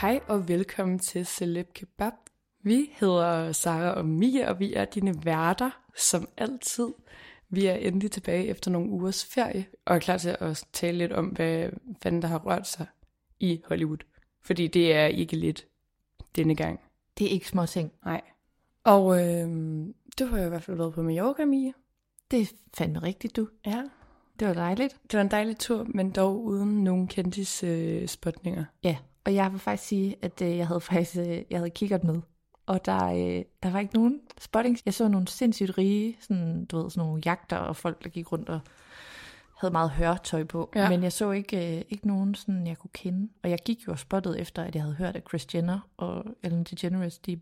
Hej og velkommen til Celeb Kebab. Vi hedder Sara og Mia, og vi er dine værter, som altid. Vi er endelig tilbage efter nogle ugers ferie, og er klar til at tale lidt om, hvad fanden der har rørt sig i Hollywood. Fordi det er ikke lidt denne gang. Det er ikke små ting. Nej. Og øh, du har jo i hvert fald været på Mallorca, Mia. Det er fandme rigtigt, du. Ja. Det var dejligt. Det var en dejlig tur, men dog uden nogen kendtis øh, spotninger. Ja, og jeg vil faktisk sige, at øh, jeg havde faktisk øh, jeg havde kigget med. Og der, øh, der var ikke nogen spottings. Jeg så nogle sindssygt rige, sådan, du ved, sådan nogle jagter og folk, der gik rundt og havde meget hørtøj på. Ja. Men jeg så ikke, øh, ikke nogen, sådan, jeg kunne kende. Og jeg gik jo og spottede efter, at jeg havde hørt, at Chris Jenner og Ellen DeGeneres, de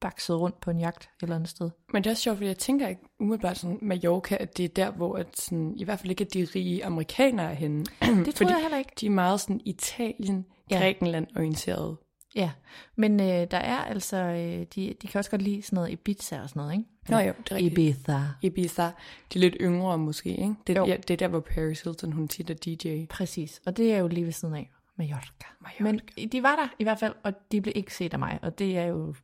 baksede rundt på en jagt et eller andet sted. Men det er også sjovt, fordi jeg tænker ikke umiddelbart sådan Mallorca, at det er der, hvor at sådan, i hvert fald ikke er de rige amerikanere er henne. Det tror Fordi jeg heller ikke. De er meget sådan Italien, Ja. Grækenland-orienterede. Ja, men øh, der er altså, øh, de, de kan også godt lide sådan noget Ibiza og sådan noget, ikke? Nå jo, det er rigtigt. Ibiza. Ibiza. De er lidt yngre måske, ikke? Det, Jo. ja, det er der, hvor Paris Hilton, hun tit er DJ. Præcis, og det er jo lige ved siden af Mallorca. Mallorca. Men de var der i hvert fald, og de blev ikke set af mig, og det er jo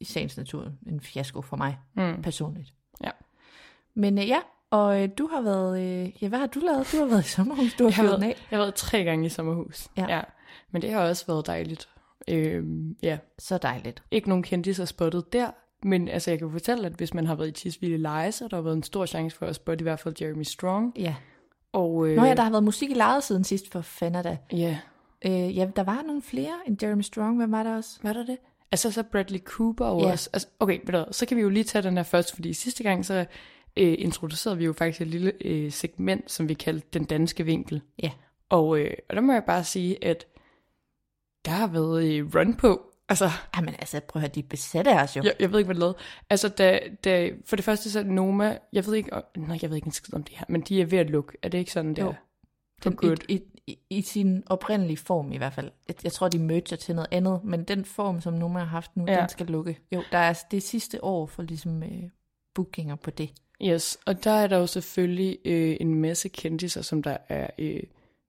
i sagens natur en fiasko for mig Mm. personligt. Ja. Men øh, ja, og øh, du har været, øh, ja hvad har du lavet? Du har været i sommerhus, du har Jeg har, været, af. jeg har været tre gange i sommerhus. Ja. ja. Men det har også været dejligt. Øhm, ja, Så dejligt. ikke nogen kendte sig spottet der. Men altså, jeg kan fortælle, at hvis man har været i Tisvilde Leje, så har der været en stor chance for at spotte i hvert fald Jeremy Strong. Ja. Og, øh, Nå ja, der har været musik i lejet siden sidst for fanden da. Ja, Øh, ja, der var nogle flere end Jeremy Strong, hvem var der også? Var der det? Altså så Bradley Cooper og Ja. også, altså, okay, ved du, så kan vi jo lige tage den her først, fordi sidste gang så øh, introducerede vi jo faktisk et lille øh, segment, som vi kaldte den danske vinkel. Ja. Og, øh, og der må jeg bare sige, at der har været run på. Altså, Jamen altså, prøv at høre, de er besat af os jo. jeg, jeg ved ikke, hvad det lavede. Altså, da, da, for det første så er Noma, jeg ved ikke, om- nej, jeg ved ikke en skid om det her, men de er ved at lukke. Er det ikke sådan, der? Jo. For Den, good. i, i, i, sin oprindelige form i hvert fald. Jeg, jeg tror, de merger til noget andet, men den form, som Noma har haft nu, Ja. ja. den skal lukke. Jo, der er det er sidste år for ligesom øh, bookinger på det. Yes, og der er der jo selvfølgelig øh, en masse kendiser, som der er øh,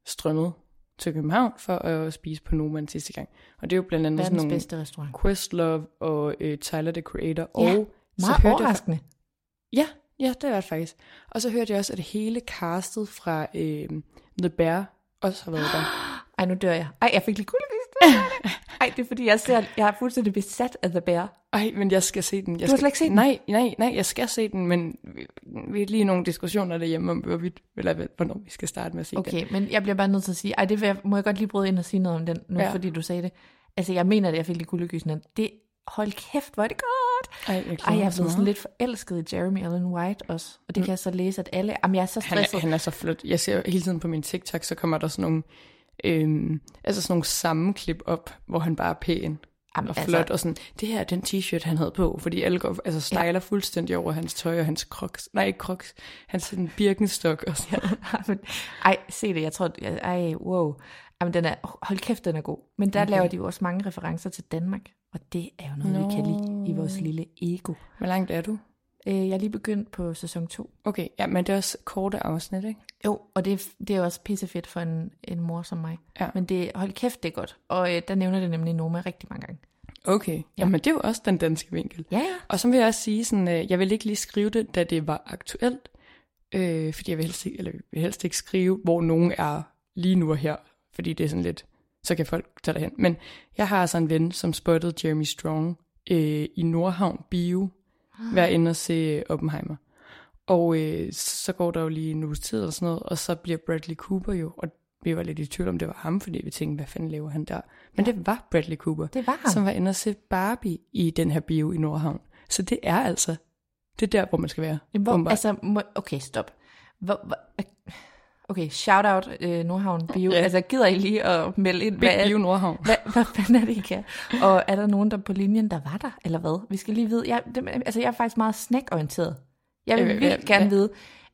strømmet til København for at spise på Noman sidste gang. Og det er jo blandt andet sådan Verdens nogle bedste restaurant. Questlove og øh, Tyler, the Creator. Ja, og Meget hørte jeg, overraskende. ja, ja, det er det faktisk. Og så hørte jeg også, at hele castet fra øh, The Bear også har været der. Ej, nu dør jeg. Ej, jeg fik lige kuldegys. Ej, det er fordi, jeg ser, jeg er fuldstændig besat af The Bear. Ej, men jeg skal se den. Jeg Du har skal, slet ikke set den? Nej, nej, nej, jeg skal se den, men vi, har lige nogle diskussioner derhjemme om, hvorvidt, eller hvornår vi skal starte med at se den. Okay, men jeg bliver bare nødt til at sige, ej, det jeg, må jeg godt lige bryde ind og sige noget om den, nu Ja. fordi du sagde det. Altså, jeg mener det, jeg fik lige kuldegysene. Det, hold kæft, hvor er det godt. Ej, jeg, Ej, jeg er blevet sådan lidt forelsket i Jeremy Allen White også. Og det kan jeg så læse, at alle... Jamen, jeg er så Han stresset. er, han er så flot. Jeg ser hele tiden på min TikTok, så kommer der sådan nogle, øhm, altså sådan nogle sammenklip op, hvor han bare er pæn. Jamen, og flot, altså, og sådan, det her er den t-shirt, han havde på, fordi alle går, altså styler ja. fuldstændig over hans tøj og hans crocs, nej ikke crocs, hans sådan birkenstok og sådan ja, Ej, se det, jeg tror, ej, wow. Jamen, den er, hold kæft, den er god. Men der okay. laver de jo også mange referencer til Danmark, og det er jo noget, no. vi kan lide i vores lille ego. Hvor langt er du? Øh, jeg er lige begyndt på sæson 2. Okay, ja, men det er også korte afsnit, ikke? Jo, og det er, det er også pissefedt for en, en mor som mig. Ja. Men det, hold kæft, det er godt. Og øh, der nævner det nemlig Noma rigtig mange gange. Okay, ja. jamen det er jo også den danske vinkel. Ja, ja. Og så vil jeg også sige, sådan, øh, jeg vil ikke lige skrive det, da det var aktuelt, øh, fordi jeg vil helst, ikke, eller vil helst ikke skrive, hvor nogen er lige nu og her, fordi det er sådan lidt, så kan folk tage derhen. Men jeg har altså en ven, som spottede Jeremy Strong øh, i Nordhavn Bio. være inde og se Oppenheimer. Og øh, så går der jo lige en uges tid og sådan noget, og så bliver Bradley Cooper jo, og vi var lidt i tvivl om, det var ham, fordi vi tænkte, hvad fanden laver han der? Men ja. det var Bradley Cooper, det var ham. som var inde og se Barbie i den her bio i Nordhavn. Så det er altså, det er der, hvor man skal være. Hvor, altså, må, okay, stop. Hvor, hvor, okay, shout out uh, Nordhavn Bio. Ja. Altså, gider I lige at melde ind? Big hvad, Bio Nordhavn. Hvad, hvad fanden er det, I kan? Og er der nogen, der på linjen, der var der, eller hvad? Vi skal lige vide. Jeg, det, altså, jeg er faktisk meget snackorienteret. Jeg vil øh, virkelig gerne vide,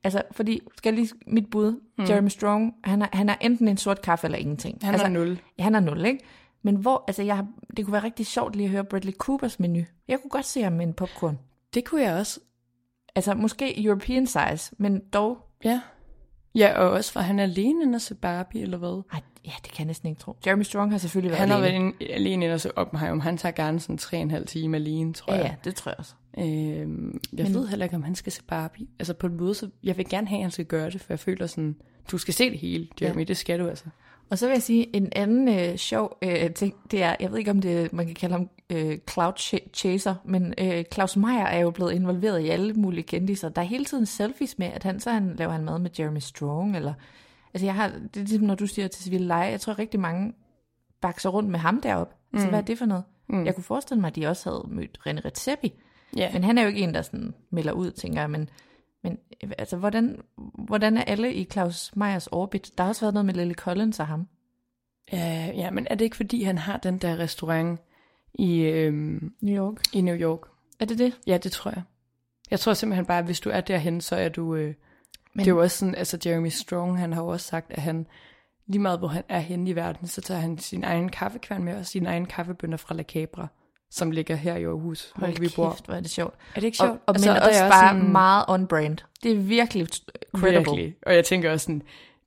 Altså, fordi, skal lige, mit bud, mm. Jeremy Strong, han er, han er enten en sort kaffe eller ingenting. Han altså, er nul. Ja, han er nul, ikke? Men hvor, altså, jeg det kunne være rigtig sjovt lige at høre Bradley Coopers menu. Jeg kunne godt se ham med en popcorn. Det kunne jeg også. Altså, måske European size, men dog. Ja. Ja, og også for han alene inde se Barbie, eller hvad? Ej, ja, det kan jeg næsten ikke tro. Jeremy Strong har selvfølgelig været han alene. Han har været alene inde og se Oppenheimer. Han tager gerne sådan tre og en halv time alene, tror ja, jeg. Ja, det tror jeg også. Øhm, jeg Men... ved heller ikke, om han skal se Barbie. Altså på en måde, så jeg vil gerne have, at han skal gøre det, for jeg føler sådan, du skal se det hele, Jeremy, ja. det skal du altså. Og så vil jeg sige, en anden øh, sjov øh, ting, det er, jeg ved ikke om det, man kan kalde ham øh, cloud chaser, men øh, Claus Meier er jo blevet involveret i alle mulige kendiser. Der er hele tiden selfies med, at han så han, laver han mad med Jeremy Strong, eller, altså jeg har, det er ligesom når du siger til Civil Leje, jeg tror rigtig mange bakser rundt med ham deroppe. Mm. Så hvad er det for noget? Mm. Jeg kunne forestille mig, at de også havde mødt René Redzepi, Yeah. Men han er jo ikke en, der sådan melder ud, tænker jeg. Men, men altså, hvordan, hvordan er alle i Claus Meyers orbit? Der har også været noget med Lily Collins og ham. Ja, ja, men er det ikke fordi, han har den der restaurant i øhm, New York? I New York. Er det det? Ja, det tror jeg. Jeg tror simpelthen bare, at hvis du er derhen, så er du... Øh, men... Det er jo også sådan, altså Jeremy Strong, han har jo også sagt, at han lige meget hvor han er henne i verden, så tager han sin egen kaffekværn med og sin egen kaffebønder fra La Cabra som ligger her i Aarhus, Hold hvor vi bor. Kæft, hvor er det sjovt. Er det ikke sjovt? Og, og altså, men også, også bare sådan, meget on-brand. Det er virkelig credible. Virkelig. Og jeg tænker også sådan,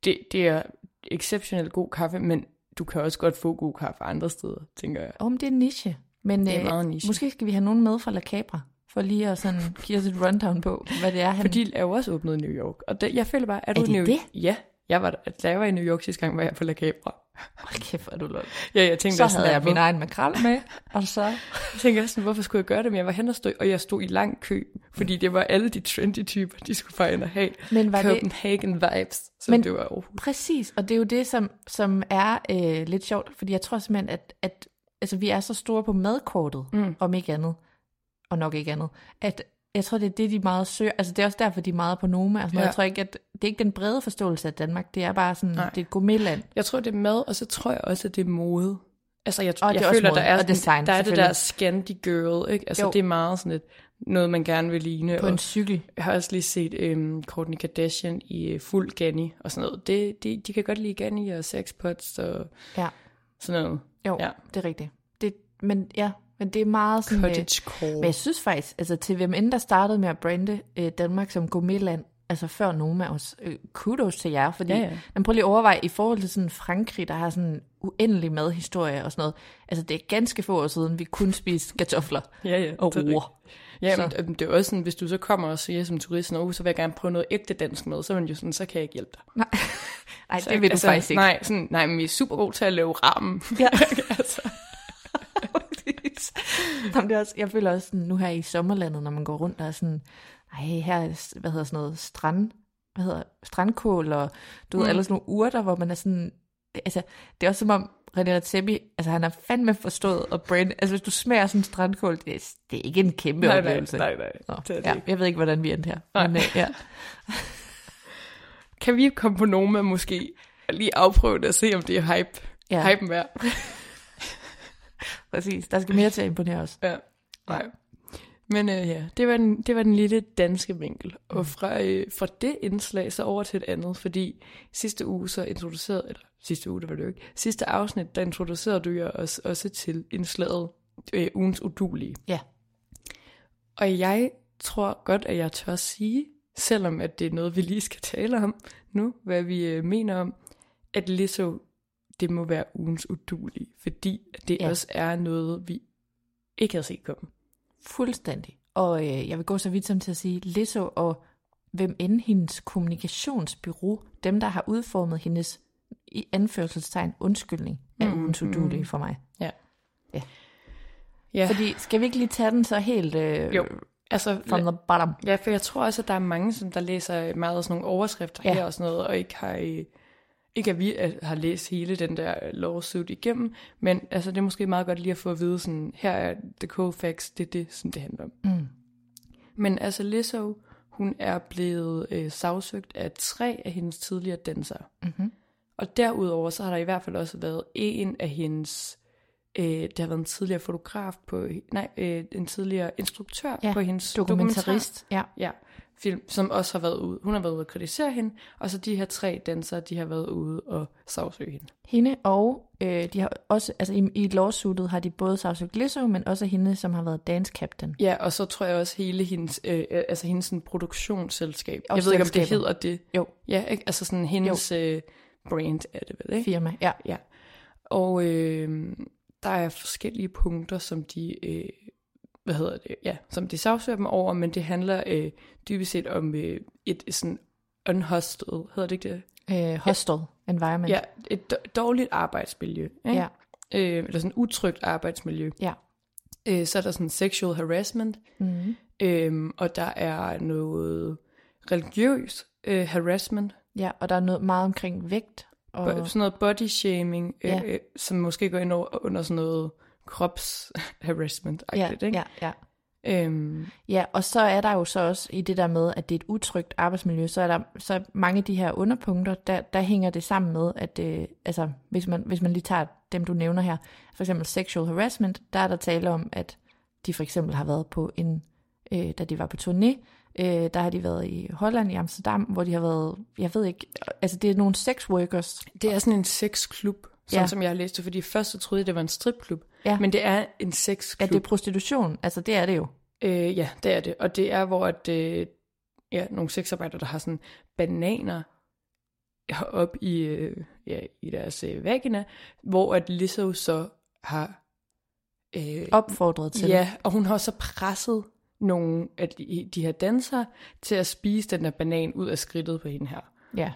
det, det er exceptionelt god kaffe, men du kan også godt få god kaffe andre steder, tænker jeg. Om det er niche. Men det er øh, meget niche. måske skal vi have nogen med fra La Cabra, for lige at sådan give os et rundown på, hvad det er. Han... For de er jo også åbnet i New York. Og det, jeg føler bare, er, er du i New York? Ja, jeg var, da jeg var i New York sidste gang, var jeg på La Cabra. Hold kæft, hvor er du lol. Ja, jeg tænkte så også, havde jeg min egen makrel med, og så... jeg tænkte også, hvorfor skulle jeg gøre det? Men jeg var hen og stod, og jeg stod i lang kø, fordi det var alle de trendy typer, de skulle bare ind og have. Men var Copenhagen det... vibes, som Men det var Aarhus. Præcis, og det er jo det, som, som er øh, lidt sjovt, fordi jeg tror simpelthen, at, at altså, vi er så store på madkortet, mm. om ikke andet, og nok ikke andet, at jeg tror, det er det, de meget søger. Altså, det er også derfor, de er meget på Noma. Altså, ja. Jeg tror ikke, at det er ikke den brede forståelse af Danmark. Det er bare sådan, Nej. det er et gourmetland. Jeg tror, det er mad, og så tror jeg også, at det er mode. Altså, jeg, og jeg føler, der er, design, der er det der Scandi girl, ikke? Altså, jo. det er meget sådan et, noget, man gerne vil ligne. På en cykel. Jeg har også lige set øhm, Kourtney Kardashian i uh, fuld Ganni og sådan noget. Det, det, de kan godt lide Ganni og sexpots og ja. sådan noget. Jo, ja. det er rigtigt. Det, men ja, men det er meget sådan... Cottage core. Men jeg synes faktisk, altså til hvem end der startede med at brande øh, Danmark som gourmetland, altså før nogen af os, øh, kudos til jer, fordi ja, ja. man prøver lige at overveje, i forhold til sådan Frankrig, der har sådan uendelig madhistorie og sådan noget, altså det er ganske få år siden, vi kun spiste kartofler ja, ja, og roer. Ja, men så. det er også sådan, hvis du så kommer og siger som turist, Nå, så vil jeg gerne prøve noget ægte dansk mad, så er man jo sådan, så kan jeg ikke hjælpe dig. Nej, nej det vil du altså, faktisk ikke. Nej, sådan, nej, men vi er super gode til at lave ramen. Ja. altså. Jamen, det er også, jeg føler også sådan, nu her i sommerlandet, når man går rundt, der er sådan, ej, her er, hvad hedder sådan noget, strand, hvad hedder, strandkål, og du mm. ved, alle sådan nogle urter, hvor man er sådan, altså, det er også som om, René Redzepi, altså han har fandme forstået og brand, altså hvis du smager sådan en strandkål, det er, det er ikke en kæmpe nej, oplevelse. Nej, nej, nej. Nå, det det ja, ikke. Jeg ved ikke, hvordan vi endte her. Nej. Men, uh, ja. kan vi komme på nogen med måske lige afprøve det og se, om det er hype, ja. hypen værd? Præcis, der skal mere til at imponere os. Ja. Nej. Men øh, ja, det var, den, det var den lille danske vinkel. Og fra, øh, fra det indslag så over til et andet, fordi sidste uge så introducerede, eller sidste uge, det var det jo ikke, sidste afsnit, der introducerede du jer os også til indslaget øh, ugens udulige. Ja. Og jeg tror godt, at jeg tør sige, selvom at det er noget, vi lige skal tale om nu, hvad vi øh, mener om, at Lizzo, det må være ugens udulige, fordi det Ja. også er noget, vi ikke havde set komme. Fuldstændig. Og øh, jeg vil gå så vidt som til at sige, Lizzo og hvem end hendes kommunikationsbyrå, dem der har udformet hendes i anførselstegn undskyldning, er mm, ugens udulige for mig. Ja. Ja. Ja, Fordi skal vi ikke lige tage den så helt øh, jo. Altså, from the bottom? Ja, for jeg tror også, at der er mange, som der læser meget af sådan nogle overskrifter ja. her og sådan noget, og ikke har, øh, ikke at vi øh, har læst hele den der lawsuit igennem, men altså, det er måske meget godt lige at få at vide, sådan, her er the cold facts, det er det, som det handler om. Mm. Men altså, Lizzo, hun er blevet øh, sagsøgt af tre af hendes tidligere dansere. Mm-hmm. Og derudover, så har der i hvert fald også været en af hendes, øh, det har været en tidligere fotograf på, nej, øh, en tidligere instruktør Ja, på hendes dokumentar. Dokumentarist. Ja. Ja, film, som også har været ude. Hun har været ude og kritisere hende, og så de her tre dansere, de har været ude og sagsøge hende. Hende og øh, de har også, altså i, i lawsuitet har de både sagsøgt Lizzo, men også hende, som har været dance captain. Ja, og så tror jeg også hele hendes, øh, øh, altså hendes sådan produktionsselskab. Og jeg ved ikke, om det hedder det. Jo. Ja, ikke? altså sådan hendes øh, brand er det vel, ikke? Firma, ja. Ja. Og øh, der er forskellige punkter, som de, øh, hvad hedder det, ja, som de sagsøger dem over, men det handler øh, dybest set om øh, et sådan unhosted, hedder det ikke det? Øh, hostel environment. Ja, et dårligt arbejdsmiljø. Ikke? Ja. Øh, eller sådan utrygt arbejdsmiljø. Ja. Øh, så er der sådan sexual harassment, Mm. øh, og der er noget religiøs øh, harassment, ja, og der er noget meget omkring vægt. Og... Sådan noget body shaming, øh, Ja. øh, som måske går ind over, under sådan noget krops harassment ja, ikke? ja, ja. Øhm, Ja, og så er der jo så også i det der med, at det er et utrygt arbejdsmiljø, så er der så mange af de her underpunkter, der, der hænger det sammen med, at øh, altså, hvis, man, hvis man lige tager dem, du nævner her, for eksempel sexual harassment, der er der tale om, at de for eksempel har været på en, øh, da de var på turné, øh, der har de været i Holland, i Amsterdam, hvor de har været, jeg ved ikke, altså det er nogle sex workers. det er sådan en sexklub, sådan Ja. som jeg har læst det, fordi først så troede jeg, det var en stripklub, Ja. men det er en sexklub. det er prostitution, altså det er det jo. Øh, ja, det er det. Og det er, hvor at, øh, ja, nogle sexarbejdere, der har sådan bananer op i, øh, ja, i deres øh, vagina, hvor at Lizzo så har... Øh, Opfordret til. Ja, og hun har så presset nogle af de, de her dansere til at spise den der banan ud af skridtet på hende her. ja.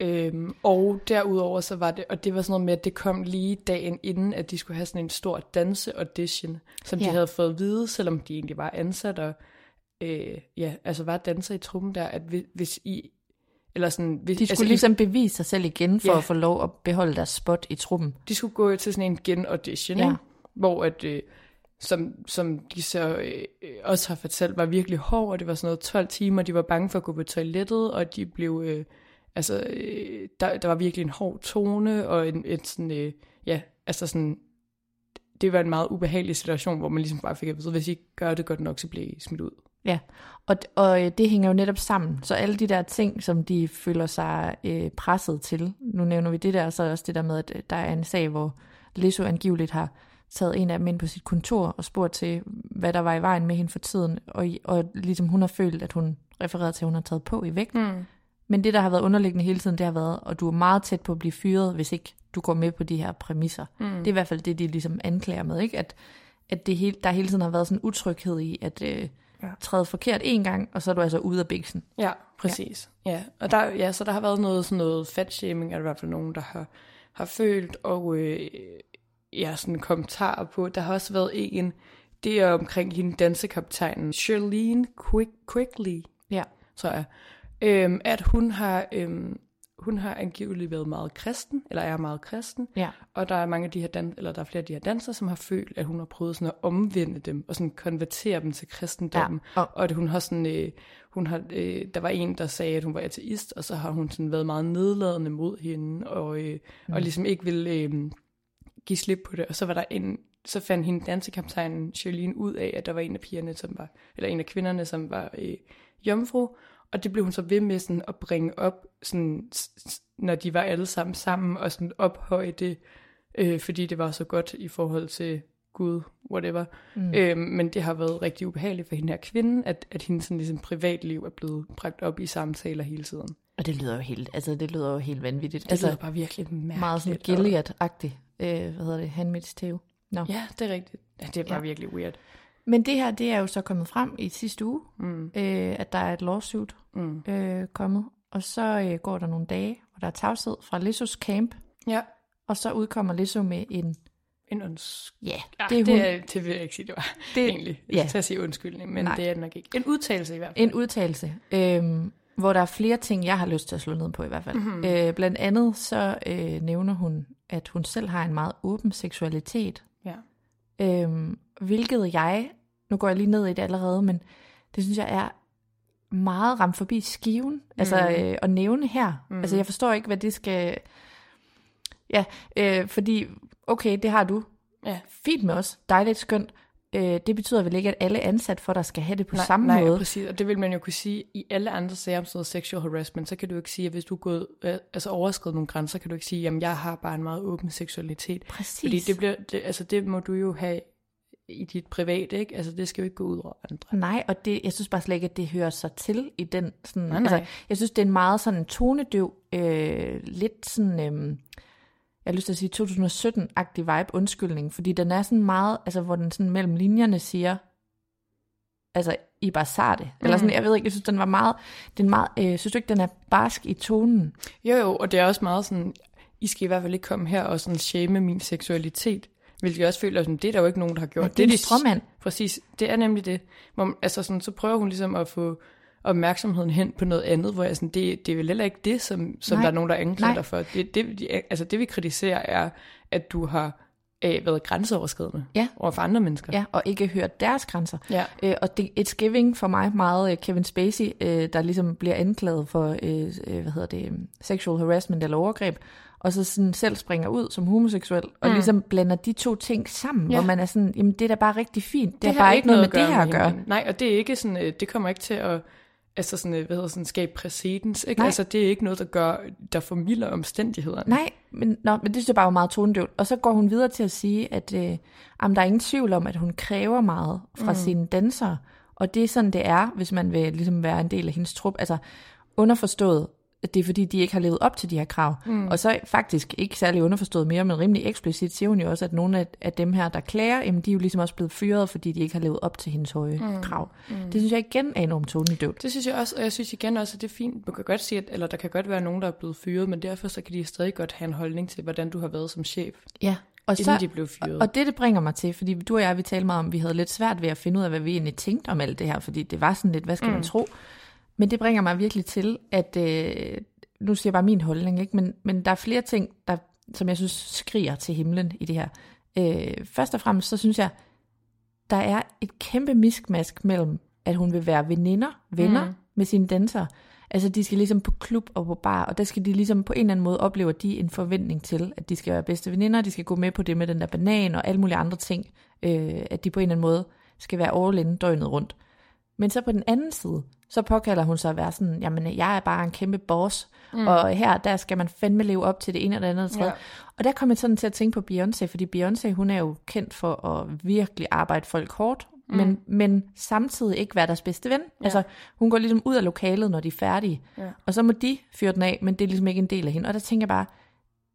Øhm, og derudover så var det, og det var sådan noget med, at det kom lige dagen inden, at de skulle have sådan en stor danse-audition, som ja. De havde fået at vide, selvom de egentlig var ansat og øh, ja, altså var danser i truppen der, at hvis, hvis I, eller sådan, hvis, De skulle altså, ligesom bevise sig selv igen, for Ja. at få lov at beholde deres spot i truppen. de skulle gå til sådan en gen-audition, Ja. ja. hvor at, øh, som, som de så øh, også har fortalt, var virkelig hård, og det var sådan noget 12 timer, de var bange for at gå på toilettet, og de blev, øh, altså, øh, der, der var virkelig en hård tone, og en, et sådan, øh, ja, altså sådan, det var en meget ubehagelig situation, hvor man ligesom bare fik at vide, hvis I ikke gør det godt nok, så bliver I smidt ud. Ja, og, og øh, det hænger jo netop sammen. Så alle de der ting, som de føler sig øh, presset til, nu nævner vi det der, og så også det der med, at øh, der er en sag, hvor Lizzo angiveligt har taget en af dem ind på sit kontor og spurgt til, hvad der var i vejen med hende for tiden, og, og ligesom hun har følt, at hun refererede til, at hun har taget på i vægt. Mm. Men det, der har været underliggende hele tiden, det har været, og du er meget tæt på at blive fyret, hvis ikke du går med på de her præmisser. Mm. Det er i hvert fald det, de ligesom anklager med, ikke? At, at det hele, der hele tiden har været sådan en utryghed i, at øh, ja. træde forkert en gang, og så er du altså ude af biksen. Ja, præcis. Ja. ja. Og der, ja, så der har været noget sådan noget fatshaming, er der i hvert fald nogen, der har, har følt, og øh, ja, sådan kommentarer på. Der har også været en, det er omkring hende dansekaptajnen, Charlene Quick, Quickly, Ja. tror jeg, øhm, at hun har, øhm, hun har angiveligt været meget kristen, eller er meget kristen, Ja. og der er mange af de her dan- eller der er flere af de her dansere, som har følt, at hun har prøvet sådan at omvende dem, og sådan konvertere dem til kristendommen. Ja, Og, og at hun har sådan, øh, hun har, øh, der var en, der sagde, at hun var ateist, og så har hun sådan været meget nedladende mod hende, og, øh, mm. og ligesom ikke ville øh, give slip på det. Og så var der en så fandt hende dansekaptajnen Charlene ud af, at der var en af pigerne, som var, eller en af kvinderne, som var øh, jomfru, og det blev hun så ved med sådan at bringe op, sådan, når de var alle sammen sammen, og sådan ophøje det, øh, fordi det var så godt i forhold til Gud, whatever. Mm. Øhm, men det har været rigtig ubehageligt for hende her kvinde, at, at hendes sådan, ligesom, privatliv er blevet bragt op i samtaler hele tiden. Og det lyder jo helt, altså det lyder jo helt vanvittigt. Det altså, lyder bare virkelig mærkeligt. Meget sådan Gilead-agtigt, øh, hvad hedder det, Handmaid's Tale. No. Ja, det er rigtigt. Ja, det bare ja. virkelig weird. Men det her, det er jo så kommet frem i sidste uge, mm. øh, at der er et lawsuit mm. øh, kommet. Og så øh, går der nogle dage, hvor der er tavshed fra Lissos camp. Ja. Og så udkommer Lisso med en... En uns... Ja, det, er det, er, det vil jeg ikke sige, det var det, egentlig. Jeg ja. skal sige undskyldning, men Nej. det er nok ikke. En udtalelse i hvert fald. En udtalelse, øh, hvor der er flere ting, jeg har lyst til at slå ned på i hvert fald. Mm-hmm. Øh, blandt andet så øh, nævner hun, at hun selv har en meget åben seksualitet. Ja. Øh, hvilket jeg nu går jeg lige ned i det allerede, men det synes jeg er meget ramt forbi skiven, altså, mm. altså øh, at nævne her. Mm. Altså jeg forstår ikke, hvad det skal... Ja, øh, fordi, okay, det har du. Ja. Fint med os, dejligt skønt. Øh, det betyder vel ikke, at alle ansat for dig skal have det på nej, samme nej, måde? Nej, præcis. Og det vil man jo kunne sige, i alle andre sager om sådan noget sexual harassment, så kan du ikke sige, at hvis du er gået, øh, altså overskrevet nogle grænser, kan du ikke sige, jamen jeg har bare en meget åben seksualitet. Præcis. Fordi det, bliver, det, altså, det må du jo have i dit private, ikke? Altså, det skal jo ikke gå ud over andre. Nej, og det, jeg synes bare slet ikke, at det hører sig til i den sådan... Nej, nej. Altså, jeg synes, det er en meget sådan tonedøv, øh, lidt sådan... Øh, jeg har lyst til at sige 2017-agtig vibe undskyldning, fordi den er sådan meget, altså hvor den sådan mellem linjerne siger, altså, I bare sa det. Mm. Eller sådan, jeg ved ikke, jeg synes, den var meget, den meget, øh, synes du ikke, den er barsk i tonen? Jo, jo, og det er også meget sådan, I skal i hvert fald ikke komme her og sådan shame min seksualitet. Hvilket jeg også føler, sådan, det er der jo ikke nogen, der har gjort. Ja, det er de strømmand. Præcis, det er nemlig det. Hvor, altså sådan, så prøver hun ligesom at få opmærksomheden hen på noget andet, hvor jeg sådan, det, det er vel heller ikke det, som, som der er nogen, der anklager dig for. Det, det, de, altså det vi kritiserer er, at du har øh, været grænseoverskridende ja. over for andre mennesker. Ja, og ikke hørt deres grænser. Ja. Øh, og det, it's giving for mig meget uh, Kevin Spacey, øh, der ligesom bliver anklaget for øh, øh, hvad hedder det, sexual harassment eller overgreb, og så sådan selv springer ud som homoseksuel, og mm. ligesom blander de to ting sammen, ja. hvor man er sådan, jamen det er da bare rigtig fint, det, det har bare ikke noget med det her at gøre. Nej, og det er ikke sådan, øh, det kommer ikke til at altså sådan, øh, hvad hedder sådan, skabe præcedens, ikke? Nej. Altså det er ikke noget, der gør, der formidler omstændighederne. Nej, men, nå, men det synes jeg bare var meget tonedøvt. Og så går hun videre til at sige, at øh, jamen, der er ingen tvivl om, at hun kræver meget fra mm. sine dansere, og det er sådan, det er, hvis man vil ligesom være en del af hendes trup. Altså underforstået, at det er fordi, de ikke har levet op til de her krav. Mm. Og så faktisk ikke særlig underforstået mere, men rimelig eksplicit siger hun jo også, at nogle af, af dem her, der klager, jamen, de er jo ligesom også blevet fyret, fordi de ikke har levet op til hendes høje mm. krav. Mm. Det synes jeg igen er enormt tonedøvt. Det synes jeg også, og jeg synes igen også, at det er fint. Man kan godt sige, at, eller der kan godt være nogen, der er blevet fyret, men derfor så kan de stadig godt have en holdning til, hvordan du har været som chef. Ja, og inden så, de blev fyret. Og det, det bringer mig til, fordi du og jeg, vi talte meget om, vi havde lidt svært ved at finde ud af, hvad vi egentlig tænkte om alt det her, fordi det var sådan lidt, hvad skal mm. man tro? Men det bringer mig virkelig til, at øh, nu siger jeg bare min holdning, ikke? Men, men der er flere ting, der, som jeg synes skriger til himlen i det her. Øh, først og fremmest, så synes jeg, der er et kæmpe miskmask mellem, at hun vil være veninder, venner mm. med sine danser. Altså, de skal ligesom på klub og på bar, og der skal de ligesom på en eller anden måde opleve, at de en forventning til, at de skal være bedste veninder, de skal gå med på det med den der banan og alle mulige andre ting, øh, at de på en eller anden måde skal være all in døgnet rundt. Men så på den anden side, så påkalder hun sig at være sådan, jamen jeg er bare en kæmpe boss, mm. og her, der skal man fandme leve op til det ene eller andet. Ja. Og der kom jeg sådan til at tænke på Beyoncé, fordi Beyoncé, hun er jo kendt for at virkelig arbejde folk hårdt, mm. men, men samtidig ikke være deres bedste ven. Ja. Altså, hun går ligesom ud af lokalet, når de er færdige, ja. og så må de fyre den af, men det er ligesom ikke en del af hende. Og der tænker jeg bare,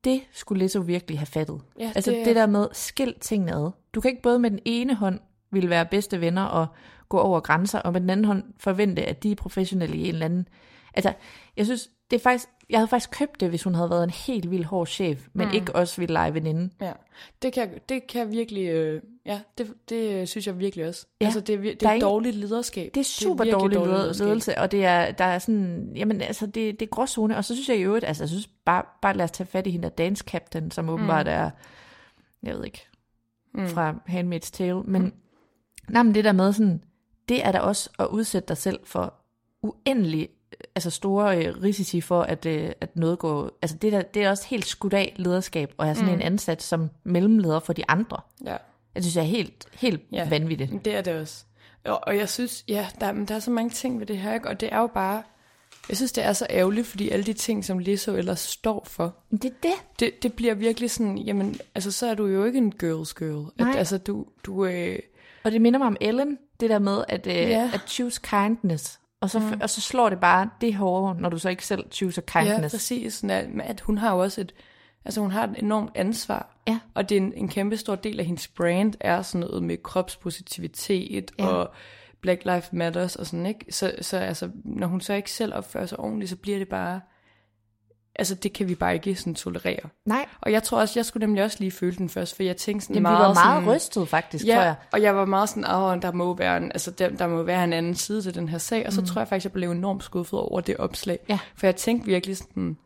det skulle Lizzo virkelig have fattet. Ja, altså det, det der med, skil tingene ad. Du kan ikke både med den ene hånd ville være bedste venner og gå over grænser, og med den anden hånd forvente, at de er professionelle i en eller anden... Altså, jeg synes, det er faktisk... Jeg havde faktisk købt det, hvis hun havde været en helt vild hård chef, men mm. ikke også ville lege veninde. Ja, det kan, det kan virkelig... Øh, ja, det, det synes jeg virkelig også. Ja, altså, det, det er, er dårligt lederskab. Det er super det er dårlig lederskab. ledelse, og det er, der er sådan... Jamen, altså, det, det er gråzone, og så synes jeg i øvrigt... Altså, jeg synes bare, bare lad os tage fat i hende der dance captain, som åbenbart mm. er... Jeg ved ikke, mm. fra Handmaid's Tale, men... Mm. Nej, men det der med sådan det er da også at udsætte dig selv for uendelig altså store øh, risici for, at, øh, at noget går... Altså det, der, det er også helt skudt af lederskab, og have sådan mm. en ansat som mellemleder for de andre. Ja. Jeg synes, det er helt, helt Ja. vanvittigt. Det er det også. Og, og jeg synes, ja, der, men der er så mange ting ved det her, ikke? og det er jo bare, jeg synes, det er så ærgerligt, fordi alle de ting, som Lizzo ellers står for, det er det. det, det bliver virkelig sådan, jamen, altså, så er du jo ikke en girl's girl. At, Nej. altså, du, du øh, Og det minder mig om Ellen, det der med at, øh, Ja. at choose kindness. Og så, mm. og så slår det bare det hårdere, når du så ikke selv choose ja, kindness. præcis, sådan at, at hun har jo også et, altså hun har et enormt ansvar. Ja. Og det er en, en kæmpe stor del af hendes brand, er sådan noget med kropspositivitet Ja. og Black Lives Matters og sådan, ikke? Så, så altså, når hun så ikke selv opfører sig ordentligt, så bliver det bare, altså det kan vi bare ikke sådan tolerere. Nej, Og jeg tror også, jeg skulle nemlig også lige føle den først, for jeg tænkte sådan Jamen, meget vi var meget sådan, rystet faktisk, ja, tror jeg. og jeg var meget sådan, åh, der må være en, altså, der, der må være en anden side til den her sag, og så mm. tror jeg faktisk, jeg blev enormt skuffet over det opslag. Ja. For jeg tænkte virkelig sådan,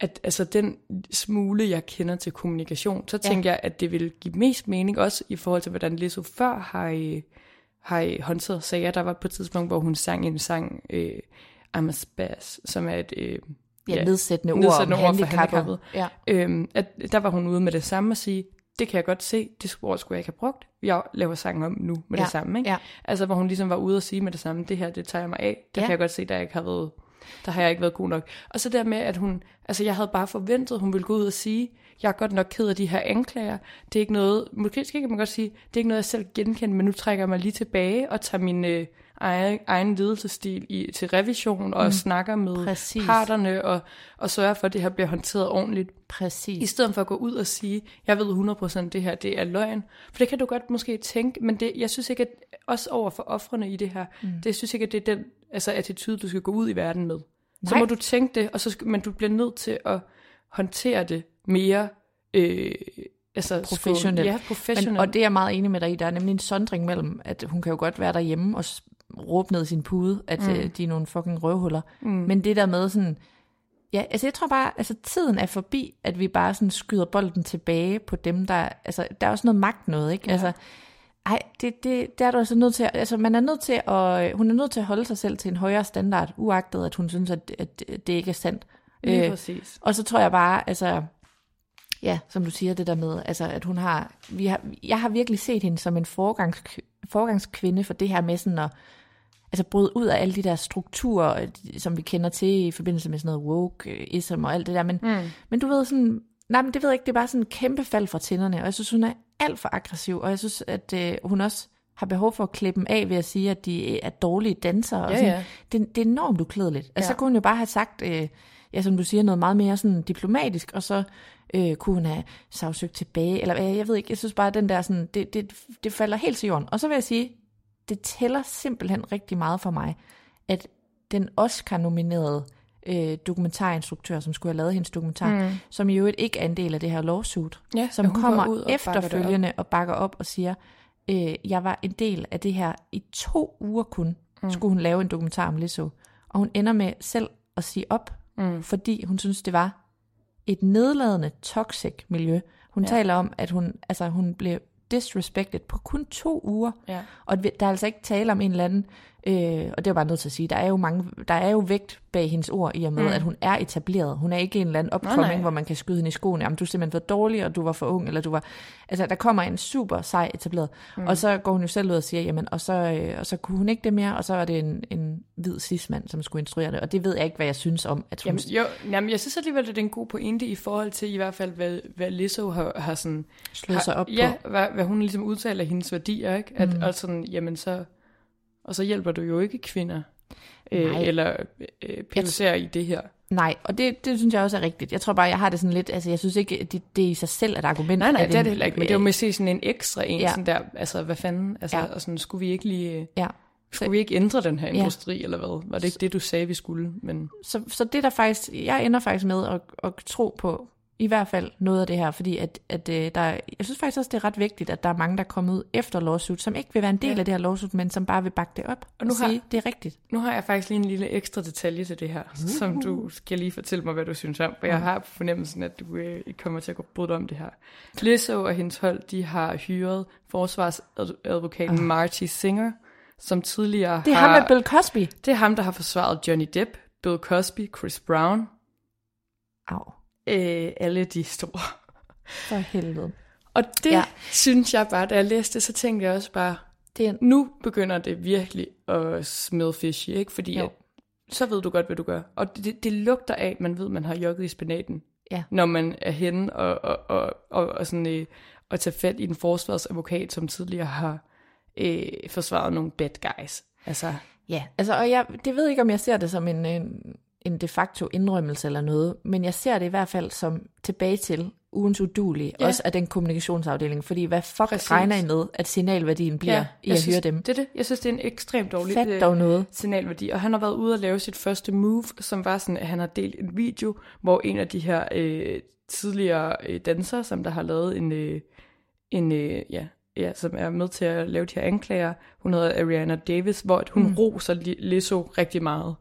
at altså den smule, jeg kender til kommunikation, så Ja. tænker jeg, at det vil give mest mening, også i forhold til, hvordan Lizzo før har, øh, har øh, håndteret sager. Der var på et tidspunkt, hvor hun sang en sang, øh, I'm a spaz, som er et... Øh, Ja, nedsættende ord nedsættende om ord for handicappet. Ja. Øhm, at der var hun ude med det samme og sige, det kan jeg godt se, det ord skulle jeg ikke have brugt. Jeg laver sangen om nu med Ja, det samme. Ikke? ja. Altså hvor hun ligesom var ude og sige med det samme, det her, det tager jeg mig af. Der Ja. kan jeg godt se, der ikke har været, der har jeg ikke været god nok. Og så der med, at hun, altså jeg havde bare forventet, hun ville gå ud og sige, jeg er godt nok ked af de her anklager. Det er ikke noget, måske kan man godt sige, det er ikke noget, jeg selv genkender, men nu trækker jeg mig lige tilbage og tager min øh, egen, egen ledelsesstil i, til revision og mm. snakker med Præcis. parterne og, og sørger for, at det her bliver håndteret ordentligt. Præcis. I stedet for at gå ud og sige, jeg ved 100% det her, det er løgn. For det kan du godt måske tænke, men det, jeg synes ikke, at også over for offrene i det her, mm. det jeg synes ikke, at det er den altså, attitude, du skal gå ud i verden med. Så Nej. må du tænke det, og så skal, men du bliver nødt til at håndtere det mere øh, altså, Professionelt. Ja, professionelt. Men, og det er jeg meget enig med dig i. Der er nemlig en sondring mellem, at hun kan jo godt være derhjemme og råbe ned i sin pude, at mm. øh, de er nogle fucking røvhuller. Mm. Men det der med sådan... Ja, altså jeg tror bare, altså tiden er forbi, at vi bare sådan skyder bolden tilbage på dem, der... Altså, der er også noget magt noget, ikke? Ja. Altså, ej, det, det, det er du altså nødt til, altså man er nødt til at, hun er nødt til at holde sig selv til en højere standard, uagtet at hun synes, at, at det ikke er sandt. Lige Øh, præcis. og så tror jeg bare, altså, ja, som du siger, det der med, altså, at hun har, vi har, jeg har virkelig set hende som en forgangs, forgangskvinde for det her med sådan at, altså bryde ud af alle de der strukturer, øh, som vi kender til i forbindelse med sådan noget woke-ism og alt det der, men, mm. men du ved sådan, nej, men det ved jeg ikke, det er bare sådan en kæmpe fald fra tænderne, og jeg synes, hun er alt for aggressiv, og jeg synes, at øh, hun også har behov for at klippe dem af ved at sige, at de er dårlige dansere. og Ja, sådan. ja. Det, det er enormt uklædeligt. Altså, Ja. så kunne hun jo bare have sagt, øh, ja, som du siger, noget meget mere sådan diplomatisk, og så øh, kunne hun have sagsøgt tilbage, eller øh, jeg ved ikke, jeg synes bare, at den der sådan, det, det, det falder helt til jorden. Og så vil jeg sige, det tæller simpelthen rigtig meget for mig, at den Oscar-nominerede øh, dokumentarinstruktør, som skulle have lavet hendes dokumentar, mm. som i øvrigt ikke er en del af det her lawsuit, Ja, som kommer ud og bakker efterfølgende og bakker op og siger, øh, jeg var en del af det her i to uger kun, mm. skulle hun lave en dokumentar om Lizzo. Og hun ender med selv at sige op, mm. fordi hun synes, det var et nedladende, toxic miljø. Hun ja. taler om, at hun, altså, hun blev disrespected på kun to uger. Ja. Og der er altså ikke tale om en eller anden, øh, og det er bare nødt til at sige, der er jo, mange, der er jo vægt bag hendes ord i og med, mm. at hun er etableret. Hun er ikke en eller anden opkomming, hvor man kan skyde hende i skoene. Jamen, du er simpelthen for dårlig, og du var for ung, eller du var... Altså, der kommer en super sej etableret. Mm. Og så går hun jo selv ud og siger, jamen, og så, øh, og så kunne hun ikke det mere, og så var det en, en hvid cismand, som skulle instruere det. Og det ved jeg ikke, hvad jeg synes om, at hun... Jamen, jo, jamen, jeg synes alligevel, at det er en god pointe i forhold til i hvert fald, hvad, hvad Lizzo har, har sådan... Slået sig op ja, på. Hvad, hvad hun ligesom udtaler hendes værdier, ikke? At, mm. og sådan, jamen så... Og så hjælper du jo ikke kvinder. Øh, Nej. eller øh, PLC'er i det her. Nej, og det, det synes jeg også er rigtigt. Jeg tror bare, jeg har det sådan lidt, altså jeg synes ikke, det, det i sig selv er et argument. Nej, nej, det er det heller ikke. Men det var med at se sådan en ekstra en, Ja. ja. sådan der, altså hvad fanden, altså, Ja. ja. og sådan, skulle vi ikke lige, øh, Ja. skulle vi ikke ændre den her Ja. industri, eller hvad? Var det ikke det, du sagde, vi skulle? Men Så, så det der faktisk, jeg ender faktisk med at, at tro på, i hvert fald noget af det her, fordi at, at øh, der, jeg synes faktisk også, det er ret vigtigt, at der er mange, der er kommet ud efter lawsuit, som ikke vil være en del Ja. af det her lawsuit, men som bare vil bakke det op og, Og nu sige, har- det er rigtigt. nu har jeg faktisk lige en lille ekstra detalje til det her, uh. som du skal lige fortælle mig, hvad du synes om. For jeg har fornemmelsen, at du øh, ikke kommer til at gå bryde om det her. Lizzo og hendes hold, de har hyret forsvarsadvokaten uh. Marty Singer, som tidligere Det er har... ham med Bill Cosby. Det er ham, der har forsvaret Johnny Depp, Bill Cosby, Chris Brown, Au, øh, alle de store. for helvede. Og det Ja. synes jeg bare, da jeg læste så tænkte jeg også bare, Det er, nu begynder det virkelig at smell fishy, ikke? Fordi Jo. så ved du godt, hvad du gør. Og det, det lugter af, at man ved, at man har jogget i spinaten, Ja. når man er henne og, og, og, og, og sådan, øh, og tage fat i en forsvarsadvokat, som tidligere har øh, forsvaret nogle bad guys. Altså, Ja, altså, og jeg det ved ikke, om jeg ser det som en, en, en de facto indrømmelse eller noget, men jeg ser det i hvert fald som tilbage til ugens udulige, ja. Også af den kommunikationsafdeling, fordi hvad fuck Præcis. Regner I med, at signalværdien bliver ja, i jeg at synes, høre dem? Det er det. Jeg synes, det er en ekstremt dårlig Fat øh, dog noget. signalværdi. Og han har været ude og lave sit første move, som var sådan, at han har delt en video, hvor en af de her øh, tidligere øh, dansere, som der har lavet en, øh, en øh, ja, ja, som er med til at lave de her anklager, hun hedder Ariana Davis, hvor hun mm. roser Li- Lizzo rigtig meget.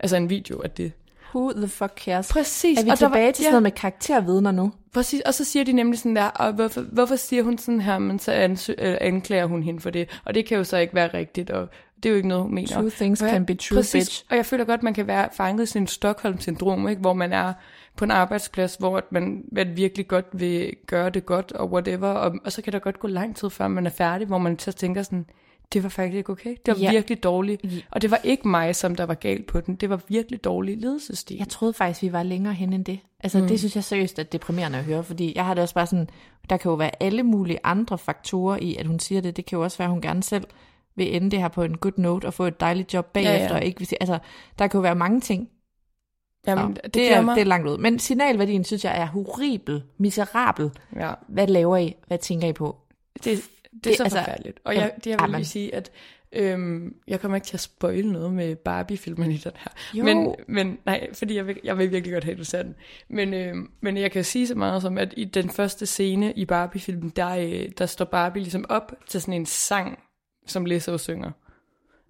Altså en video af det. Who the fuck cares? Præcis. Er vi og der tilbage var- til ja. sådan noget med karaktervidner nu? Præcis, og så siger de nemlig sådan der, og hvorfor, hvorfor siger hun sådan her, men så ansø, øh, anklager hun hende for det, og det kan jo så ikke være rigtigt, og det er jo ikke noget, hun mener. True things Og jeg- can be true, præcis, bitch. Og jeg føler godt, man kan være fanget i sin Stockholm-syndrom, ikke? hvor man er på en arbejdsplads, hvor at man, man virkelig godt vil gøre det godt, og whatever, og, og så kan der godt gå lang tid, før man er færdig, hvor man så tænker sådan, det var faktisk ikke okay. Det var Ja. ja. virkelig dårligt. Og det var ikke mig, som der var galt på den. Det var virkelig dårlig ledelsesstil. Jeg troede faktisk, vi var længere hen end det. Altså, mm. det synes jeg seriøst er deprimerende at høre, fordi jeg har det også bare sådan, der kan jo være alle mulige andre faktorer i, at hun siger det. Det kan jo også være, at hun gerne selv vil ende det her på en good note og få et dejligt job bagefter. Ja, ja. ja. Og ikke, altså, der kan jo være mange ting. Jamen, Nå, det, det, er, det er langt ud. Men signalværdien synes jeg er horribel, miserabel. Ja. Hvad laver I? Hvad tænker I på? Det, det, er så altså, forfærdeligt. Og jeg, det, jeg vil jamen. lige sige, at øhm, jeg kommer ikke til at spoile noget med Barbie-filmen i den her. Jo. Men, men nej, fordi jeg vil, jeg vil virkelig godt have, at du ser den. Men, øhm, men jeg kan sige så meget som, at i den første scene i Barbie-filmen, der, øh, der står Barbie ligesom op til sådan en sang, som Lizzo synger.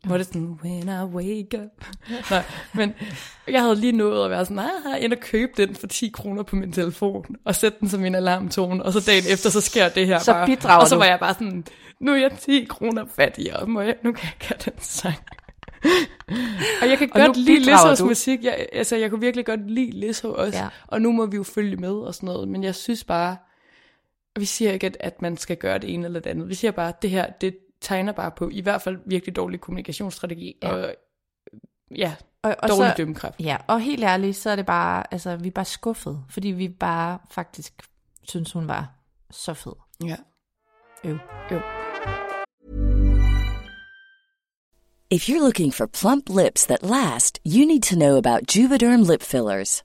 Hvor det er sådan, when I wake up. Nej, men jeg havde lige nået at være sådan, nej, jeg og købe den for 10 kroner på min telefon, og sætte den som min alarmtone, og så dagen efter, så sker det her Så bare. bidrager Og så du. var jeg bare sådan, nu er jeg 10 kroner fattigere, må jeg, nu kan jeg ikke have den sang. og jeg kan Og godt lide du. musik, jeg, altså jeg kunne virkelig godt lide Lizzo også, Ja. og nu må vi jo følge med og sådan noget, men jeg synes bare, vi siger ikke, at, at man skal gøre det ene eller det andet. Vi siger bare, at det her, det tegner bare på i hvert fald virkelig dårlig kommunikationsstrategi, Ja. og ja, Og, og dårlig så, dømmekraft. Ja, og helt ærligt, så er det bare, altså, vi er bare skuffet, fordi vi bare faktisk synes, hun var så fed. Ja. Øv. Jo. If you're looking for plump lips that last, you need to know about Juvederm lip fillers.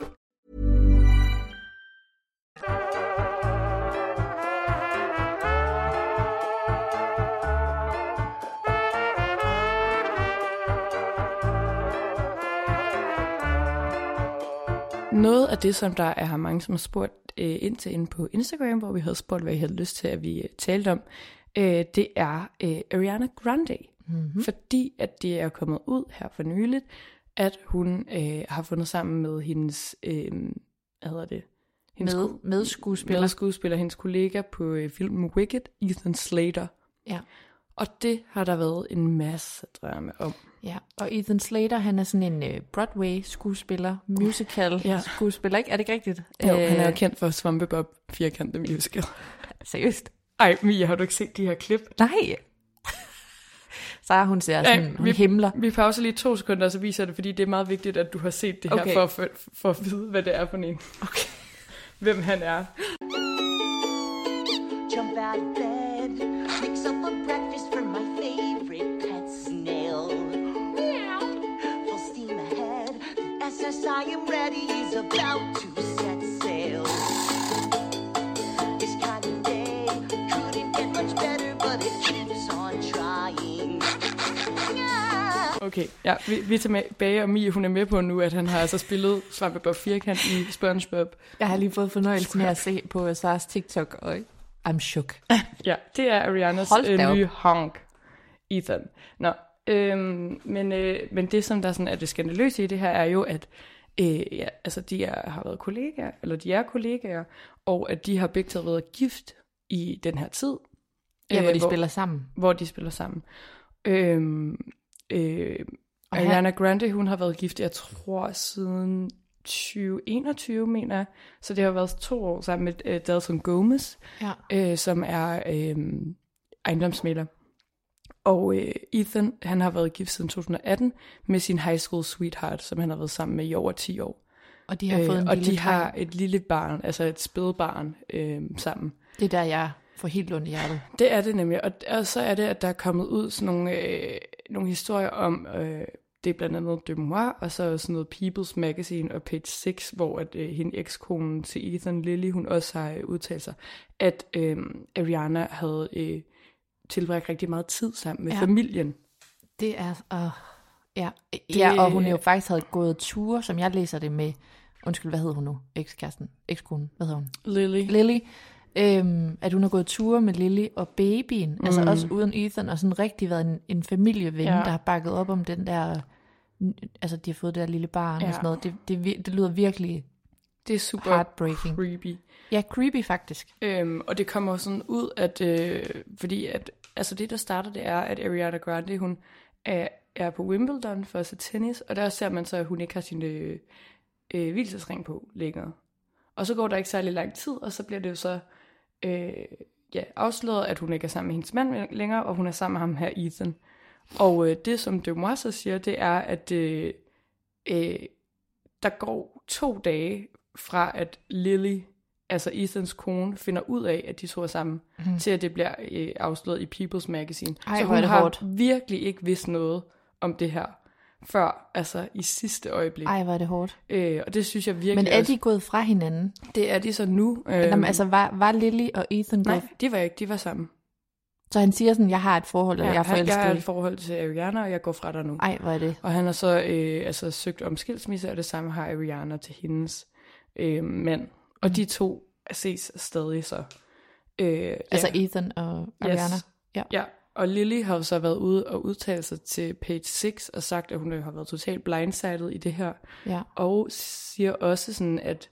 Noget af det, som der er mange, som har spurgt øh, ind til inde på Instagram, hvor vi havde spurgt, hvad I havde lyst til, at vi øh, talte om, øh, det er øh, Ariana Grande. Mm-hmm. Fordi at det er kommet ud her for nyligt, at hun øh, har fundet sammen med hendes, øh, hvad hedder det, Hendes Med, med skuespiller. medskuespiller, hendes kollega på øh, filmen Wicked, Ethan Slater. Ja. Og det har der været en masse drama om. Ja, og Ethan Slater, han er sådan en uh, Broadway-skuespiller, musical-skuespiller, ikke? Er det ikke rigtigt? Jo, han er Øh, kendt for Svampebob firkantede musical. Seriøst? Ej, Mia, har du ikke set de her klip? Nej. Sara, hun ser sådan, hun vi, himler. Vi pauser lige to sekunder, og så viser jeg det, fordi det er meget vigtigt, at du har set det her, Okay. for, for, for at vide, hvad det er for en. Okay. Hvem han er. Jump out of bed, mix up a breakfast SS I am ready is about to set sail. This kind of day couldn't get much better, but it keeps on trying. Yeah. Okay, ja, vi, vi er tilbage, og Mia, hun er med på nu, at han har altså spillet Svampebob Firkant i SpongeBob. Jeg har lige fået fornøjelsen med at se på Saras TikTok, og I'm shook. Ja, det er Arianas øh, nye honk, Ethan. Nå, øhm, men, øh, men det, som der sådan er det skandaløse i det her, er jo, at øh, ja, altså, de er, har været kollegaer, eller de er kollegaer, og at de har begge to været gift i den her tid. Ja, hvor øh, de spiller sammen. Hvor de spiller sammen. Øhm, øh, Og Ariana Grande, hun har været gift, jeg tror, siden 2021, mener jeg. Så det har været to år sammen med øh, Dalton Gomez, Ja. øh, som er øh, ejendomsmælder. Og øh, Ethan, han har været gift siden 2018 med sin high school sweetheart, som han har været sammen med i over 10 år. Og de har fået en Øh, og lille de har dreng. et lille barn, altså et spædbarn øh, sammen. Det er der, jeg får helt ondt i hjertet. Det er det nemlig, og, og så er det, at der er kommet ud sådan nogle, øh, nogle historier om, øh, det er blandt andet Demois, og så sådan noget People's Magazine og Page 6, hvor at, øh, hende ekskonen til Ethan Lilly, hun også har øh, udtalt sig, at øh, Ariana havde øh, tilbragt rigtig meget tid sammen med Ja. familien. Det er... Uh, ja. Det... ja, og hun er jo faktisk havde gået ture, som jeg læser det med... Undskyld, hvad hedder hun nu? Ekskæresten. Ekskonen. Hvad hedder hun? Lily. Lily. Øhm, at hun har gået ture med Lily og babyen. Mm. Altså også uden Ethan. Og sådan rigtig været en, en familieven, ja. Der har bakket op om den der... Altså, de har fået det der lille barn ja. og sådan noget. Det, det, det lyder virkelig Det er super heartbreaking. creepy. Ja, creepy faktisk. Øhm, og det kommer jo sådan ud, at øh, fordi at, altså det der starter, det er, at Ariana Grande, hun er, er på Wimbledon for at se tennis, og der ser man så, at hun ikke har sin øh, øh, hvilesesring på længere. Og så går der ikke særlig lang tid, og så bliver det jo så øh, ja, afsløret, at hun ikke er sammen med hendes mand længere, og hun er sammen med ham her, Ethan. Og øh, det, som Demois så siger, det er, at øh, øh, der går to dage fra, at Lily, altså Ethans kone, finder ud af, at de to er sammen, mm. til at det bliver øh, afsløret i People's Magazine. Ej, så hun det har hårdt. virkelig ikke vidst noget om det her, før altså i sidste øjeblik. Ej, hvor er det hårdt. Øh, og det synes jeg virkelig Men er også, de gået fra hinanden? det er de så nu. Øh, Jamen, altså, var, var Lily og Ethan nej, gået... de var ikke, de var sammen. Så han siger sådan, jeg har et forhold, eller jeg er forelsket jeg har et forhold til Ariana, og jeg går fra dig nu. Ej, hvor er det. Og han har så øh, altså, søgt om skilsmisse, og det samme har Ariana til hendes øh, mand. Og de to ses stadig så. Øh, Altså ja. Ethan og Ariana. Ja. Ja, og Lily har jo så været ude og udtale sig til page 6 og sagt, at hun øh, har været totalt blindsided i det her. Ja. Og siger også sådan, at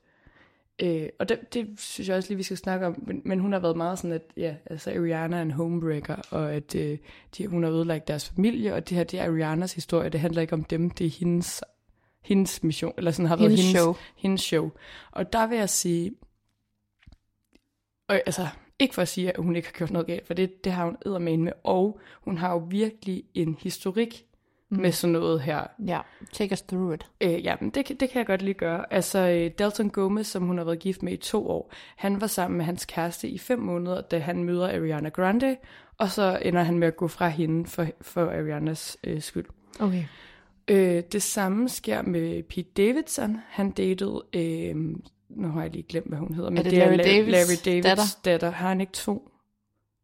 Øh, og det, det synes jeg også lige, vi skal snakke om, men, men hun har været meget sådan, at ja, altså Ariana er en homebreaker, og at øh, de, hun har ødelagt deres familie, og det her, det er Arianas historie, det handler ikke om dem, det er hendes, hendes mission, eller sådan har været Hendes hendes show. Hendes show. Og der vil jeg sige, og, altså ikke for at sige, at hun ikke har gjort noget galt, for det, det har hun eddermane med, og hun har jo virkelig en historik mm. med sådan noget her. Ja, take us through it. Øh, ja, men det, det kan jeg godt lige gøre. Altså, øh, Dalton Gomez, som hun har været gift med i to år, han var sammen med hans kæreste i fem måneder, da han møder Ariana Grande, og så ender han med at gå fra hende for, for Arianas øh, skyld. Okay. Øh, det samme sker med Pete Davidson. Han datede, øh, nu har jeg lige glemt, hvad hun hedder, men Er det det Larry er Davids Larry Davids datter? datter. Har han ikke to?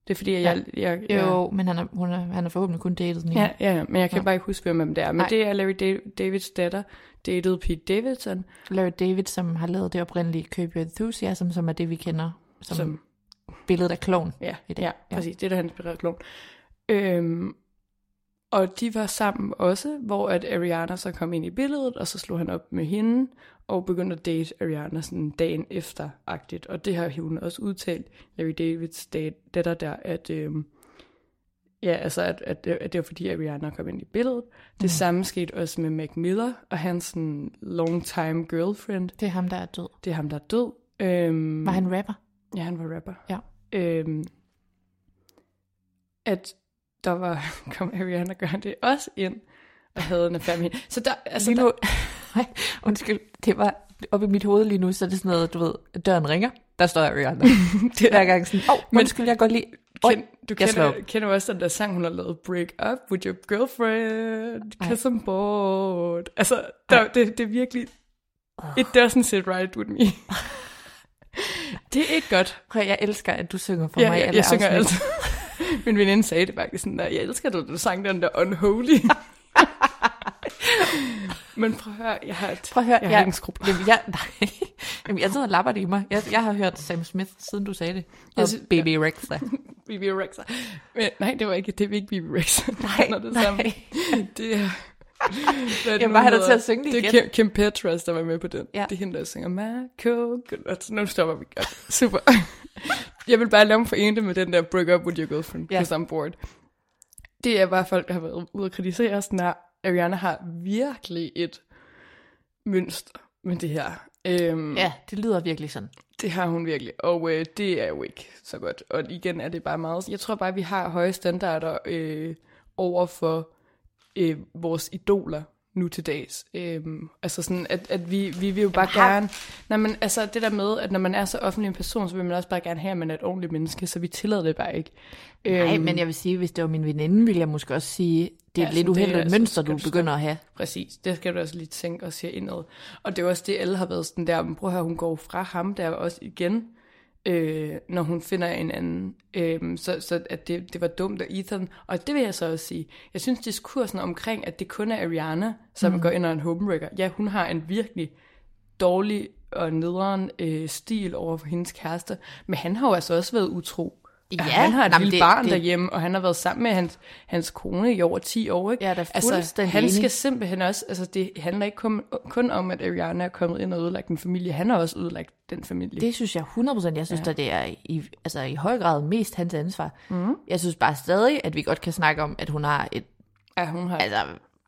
Det er fordi, jeg... jeg, jeg Jo, men han er, hun er, han er forhåbentlig kun datet den ene. Ja, ja, ja, men jeg kan Nå. bare ikke huske, hvem det er. Men Nej. det er Larry Da- Davids datter, datede Pete Davidson, Larry David, som har lavet det oprindelige Curb Your Enthusiasm, som er det, vi kender som, som billedet af klovn. Ja, i det. ja, præcis. Det er der, han inspirerede klon. Øhm, Og de var sammen også, hvor at Ariana så kom ind i billedet, og så slog han op med hende, og begyndte at date Ariana sådan dagen efter-agtigt. Og det har hun også udtalt, Larry Davids datter der, at, øhm, ja, altså at, at, det, at det var fordi Ariana kom ind i billedet. Det mm. samme skete også med Mac Miller og hans sådan, long time girlfriend. Det er ham, der er død. Det er ham, der er død. Øhm, Var han rapper? Ja, han var rapper. Ja. Øhm, at der var, kom Ariana Grande også ind og havde en affære med hende. Så der, altså, Lige der, nu, nej, undskyld, det var oppe i mit hoved lige nu, så er det sådan noget, du ved, døren ringer, der står Ariana. det er hver gang sådan, åh, oh, Men- undskyld, jeg går lige, Oj, Ken, du kender, op. kender også den der sang, hun har lavet Break Up with your girlfriend, cause I'm bored. Altså, der, det, det er virkelig, it doesn't sit right with me. det er ikke godt. Prøv, jeg elsker, at du synger for Ja, mig. i jeg, jeg synger altid. Min veninde sagde det faktisk sådan der, jeg elsker det, du sang den der Unholy. Men prøv at høre, jeg har, et, Prøv at høre, jeg har jeg, skrubler. jamen, jeg, nej, jamen, jeg sidder og lapper det i mig. Jeg, jeg har hørt Sam Smith, siden du sagde det. Og Jeg synes- Baby Rexha. Bibi Rexa. Men, nej, det var ikke, det er ikke Bibi Rexa. Nej, det nej. samme. Det er... Hvad er det Jeg nu, var der hedder? til at synge det Det er igen. Kim, Kim Petras, der var med på den. Ja. Det er hende, der synger Marco. Altså, nu stopper vi godt. Super. Jeg vil bare lade mig forene det med den der break up with your girlfriend, Ja. because I'm bored. Det er bare folk, der har været ude og kritisere sådan her. Ariana har virkelig et mønster med det her. Øhm, Ja, det lyder virkelig sådan. det har hun virkelig, og øh, det er jo ikke så godt. Og igen er det bare meget... Jeg tror bare, vi har høje standarder øh, over for øh, vores idoler nu til dags. Øhm, altså sådan, at, at vi, vi vil jo bare har- gerne... Nej, men altså det der med, at når man er så offentlig en person, så vil man også bare gerne have, at man er et ordentligt menneske, så vi tillader det bare ikke. Nej, men jeg vil sige, hvis det var min veninde, ville jeg måske også sige, det er Ja, lidt uheldigt altså- mønster, du begynder at have. Præcis, det skal du også lige tænke og sige indad. Og det er også det, alle har været sådan der, men prøv at høre, hun går fra ham der også igen, øh, når hun finder en anden. Øh, så så at det, det var dumt af Ethan. Og det vil jeg så også sige. Jeg synes, diskursen omkring, at det kun er Ariana, som mm. går ind og en homebreaker. Ja, hun har en virkelig dårlig og nederen øh, stil over for hendes kæreste, men han har jo altså også været utro. Ja, han har et nej, lille det- barn det- derhjemme, og han har været sammen med hans, hans kone i over 10 år. Ikke? Er da altså, han enig. skal simpelthen også, altså det handler ikke kun, kun om, at Ariana er kommet ind og ødelagt en familie, han har også ødelagt den familie. Det synes jeg 100%. Jeg synes, Ja. ja. at det er i, altså, i høj grad mest hans ansvar. Mm. Jeg synes bare stadig, at vi godt kan snakke om, at hun har et... ja, hun har, Altså,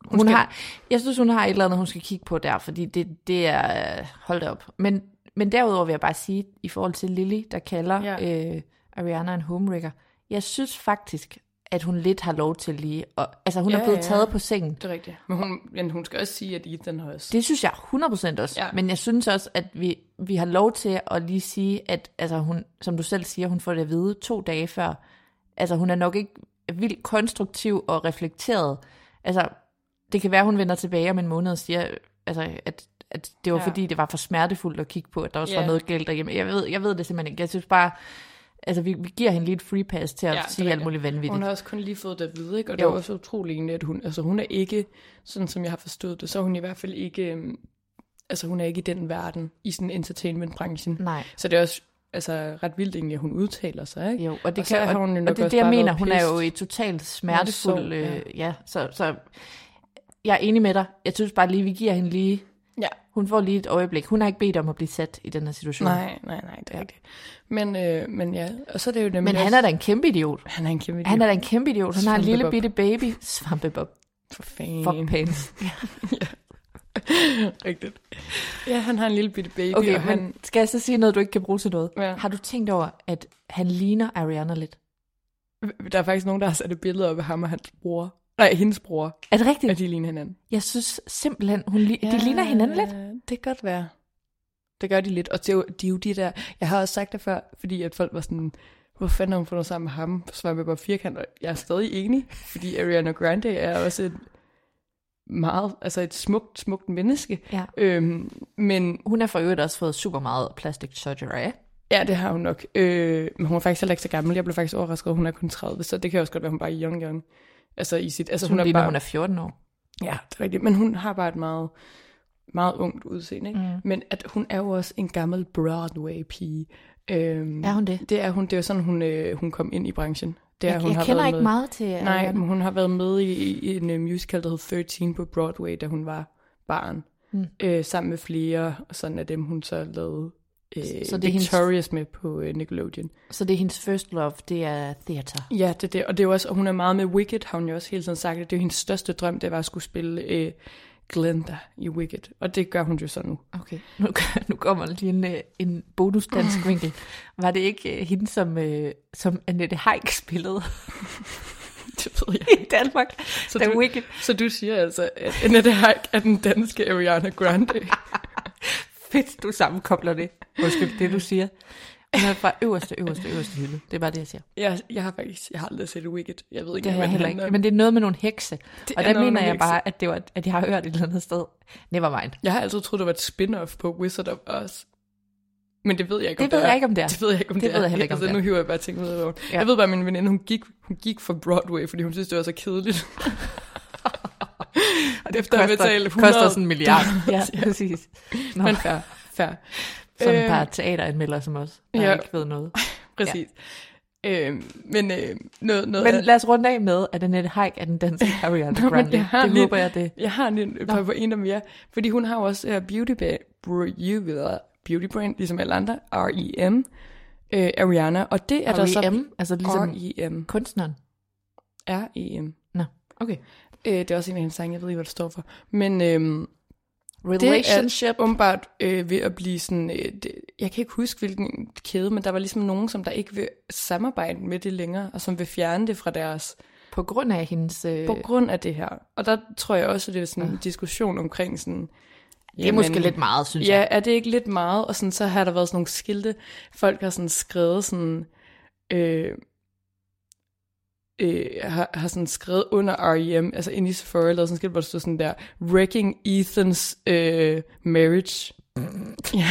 hun, Hun skal- har, jeg synes, hun har et eller andet, hun skal kigge på der, fordi det, det er... øh, Hold da op. Men, men derudover vil jeg bare sige, i forhold til Lily, der kalder Ja. ja. øh, Ariana en homewrecker, jeg synes faktisk, at hun lidt har lov til lige... Og, altså, hun Ja, er blevet ja. taget på sengen. det er rigtigt. Men hun, men hun skal også sige, at Ethan har også... Det synes jeg 100% også. Ja. Ja. Men jeg synes også, at vi, vi har lov til at lige sige, at altså hun, som du selv siger, hun får det at vide to dage før. Altså hun er nok ikke vildt konstruktiv og reflekteret. Altså det kan være, hun vender tilbage om en måned og siger, altså, at, at det var Ja. ja. fordi, det var for smertefuldt at kigge på, at der også Ja. var noget galt derhjemme. Jeg ved, jeg ved det simpelthen ikke. Jeg synes bare, altså vi, vi giver hende lige et free pass til at Ja, ja, sige alt muligt vanvittigt. Hun har også kun lige fået det at vide, ikke? og det er Jo. også utroligt egentlig, at hun, altså hun er ikke, sådan som jeg har forstået det, så er hun i hvert fald ikke, øhm, altså hun er ikke i den verden, i sådan entertainment-branchen. Nej. Så det er også altså, ret vildt egentlig, at hun udtaler sig, ikke? Jo, og det, Og så kan, har og, hun jo og nok det er det, jeg mener. Hun er jo i totalt smertefuld... ja. Øh, ja, så, så jeg er enig med dig. Jeg synes bare lige, vi giver hende lige... Ja. Hun får lige et øjeblik. Hun har ikke bedt om at blive sat i den her situation. Nej, nej, nej, det er rigtigt. Men, øh, men ja, og så er det jo nemlig Men han også- er da en kæmpe idiot. Han er en kæmpe Han er da idiot. en kæmpe idiot. Han har en lille bitte baby. Svampebob. For fanden. Fuck pants. Rigtigt. Ja, han har en lille bitte baby, Okay, og han... men skal jeg så sige noget, du ikke kan bruge til noget? Ja. Har du tænkt over, at han ligner Ariana lidt? Der er faktisk nogen, der har sat et billede op af ham og hans bror. Nej, hendes bror. Er det rigtigt? At de ligner hinanden. Jeg synes simpelthen, hun li- de ligner hinanden lidt. Det kan godt være. Det gør de lidt. Og det er, jo, de er jo de der... Jeg har også sagt det før, fordi at folk var sådan... Hvor fanden har hun fundet sammen med ham? Så var jeg bare firkant, og jeg er stadig enig. Fordi Ariana Grande er også et meget... Altså et smukt, smukt menneske. Ja. Øhm, men Hun har for øvrigt også fået super meget plastic surgery. ja, det har hun nok. Øh, men hun er faktisk heller ikke så gammel. Jeg blev faktisk overrasket, at hun er kun 30. Så det kan også godt være, hun bare er young, young. Altså i sit... Altså Så hun, er bare, hun er 14 år. Ja, det er rigtigt. Men hun har bare et meget, meget ungt udseende. Ikke? Mm. Men at hun er jo også en gammel Broadway-pige. Øhm, Er hun det? Det er hun. Det er sådan, hun, øh, hun kom ind i branchen. Det er, Jeg, hun jeg har kender været ikke med. meget til Nej, Ariana. men hun har været med i, i en uh, musical, der hed 13 på Broadway, da hun var barn. Mm. Øh, sammen med flere, og sådan af dem, hun så lavede øh, Så det er hendes- Victorious med på øh, Nickelodeon. Så det er hendes first love, det er theater. Ja, det er det. Og det er også, og hun er meget med Wicked, har hun jo også hele tiden sagt, at det er hendes største drøm, det var at skulle spille øh, Glenda i Wicked. Og det gør hun jo så nu. Okay, nu, nu kommer lige en, øh, en bonus dansk vinkel. Var det ikke øh, hende, som, øh, som Annette Haik spillede Det ved jeg. i Danmark, Så du- Wicked? Så du siger altså, at Annette Haik er den danske Ariana Grande. Fedt, du sammenkobler det. Undskyld, det du siger. Hun er fra øverste, øverste, øverste hylde. Det er bare det, jeg siger. jeg, jeg har faktisk jeg har aldrig set Wicked. Jeg ved ikke, Det har jeg heller ikke. Men det er noget med nogle hekse. Det og er der mener jeg hekse. bare, at, det var, at jeg har hørt et eller andet sted. Never mind. Jeg har altid troet, det var et spin-off på Wizard of Oz. Men det ved jeg ikke, om Det ved er. jeg ikke, om det er. Det ved jeg ikke, om Det det, ved er. jeg heller ikke, om altså, det nu er. hiver jeg bare ting ud af. Ja. Jeg ved bare, at min veninde, hun gik, hun gik for Broadway, fordi hun synes, det var så kedeligt. og det efter at betale 100 koster sådan en milliard. Ja, præcis. Nå, Men fair, fair. sådan et par teateranmelder som os, der ja. ikke ved noget. Præcis. Ja. Øh, men øh, noget, noget Men af- lad os runde af med, at Annette Haik er den danske Ariana Grande. jeg har Det lige- håber jeg, det. Jeg har et par pointer mere, fordi hun har jo også uh, beauty, ba- beauty brand, ligesom alle andre, R.E.M., øh, Ariana, og det er der så... R.E.M., altså ligesom- R.E.M. Kunstneren. R.E.M. Nå, okay. Øh, det er også en af hendes sange, jeg ved ikke, hvad det står for. Men øhm, Relationship. det er åbenbart øh, ved at blive sådan... Øh, det, jeg kan ikke huske, hvilken kæde, men der var ligesom nogen, som der ikke vil samarbejde med det længere, og som vil fjerne det fra deres... På grund af hendes... Øh, På grund af det her. Og der tror jeg også, at det er sådan en diskussion omkring sådan... det er måske lidt meget, synes Ja, jeg. er det ikke lidt meget? Og sådan, så har der været sådan nogle skilte, folk har sådan skrevet sådan, øh, øh, har, har sådan skrevet under R.E.M., altså ind i Sephora, lavet sådan skilt, hvor der stod sådan der, Wrecking Ethans øh, Marriage. ja,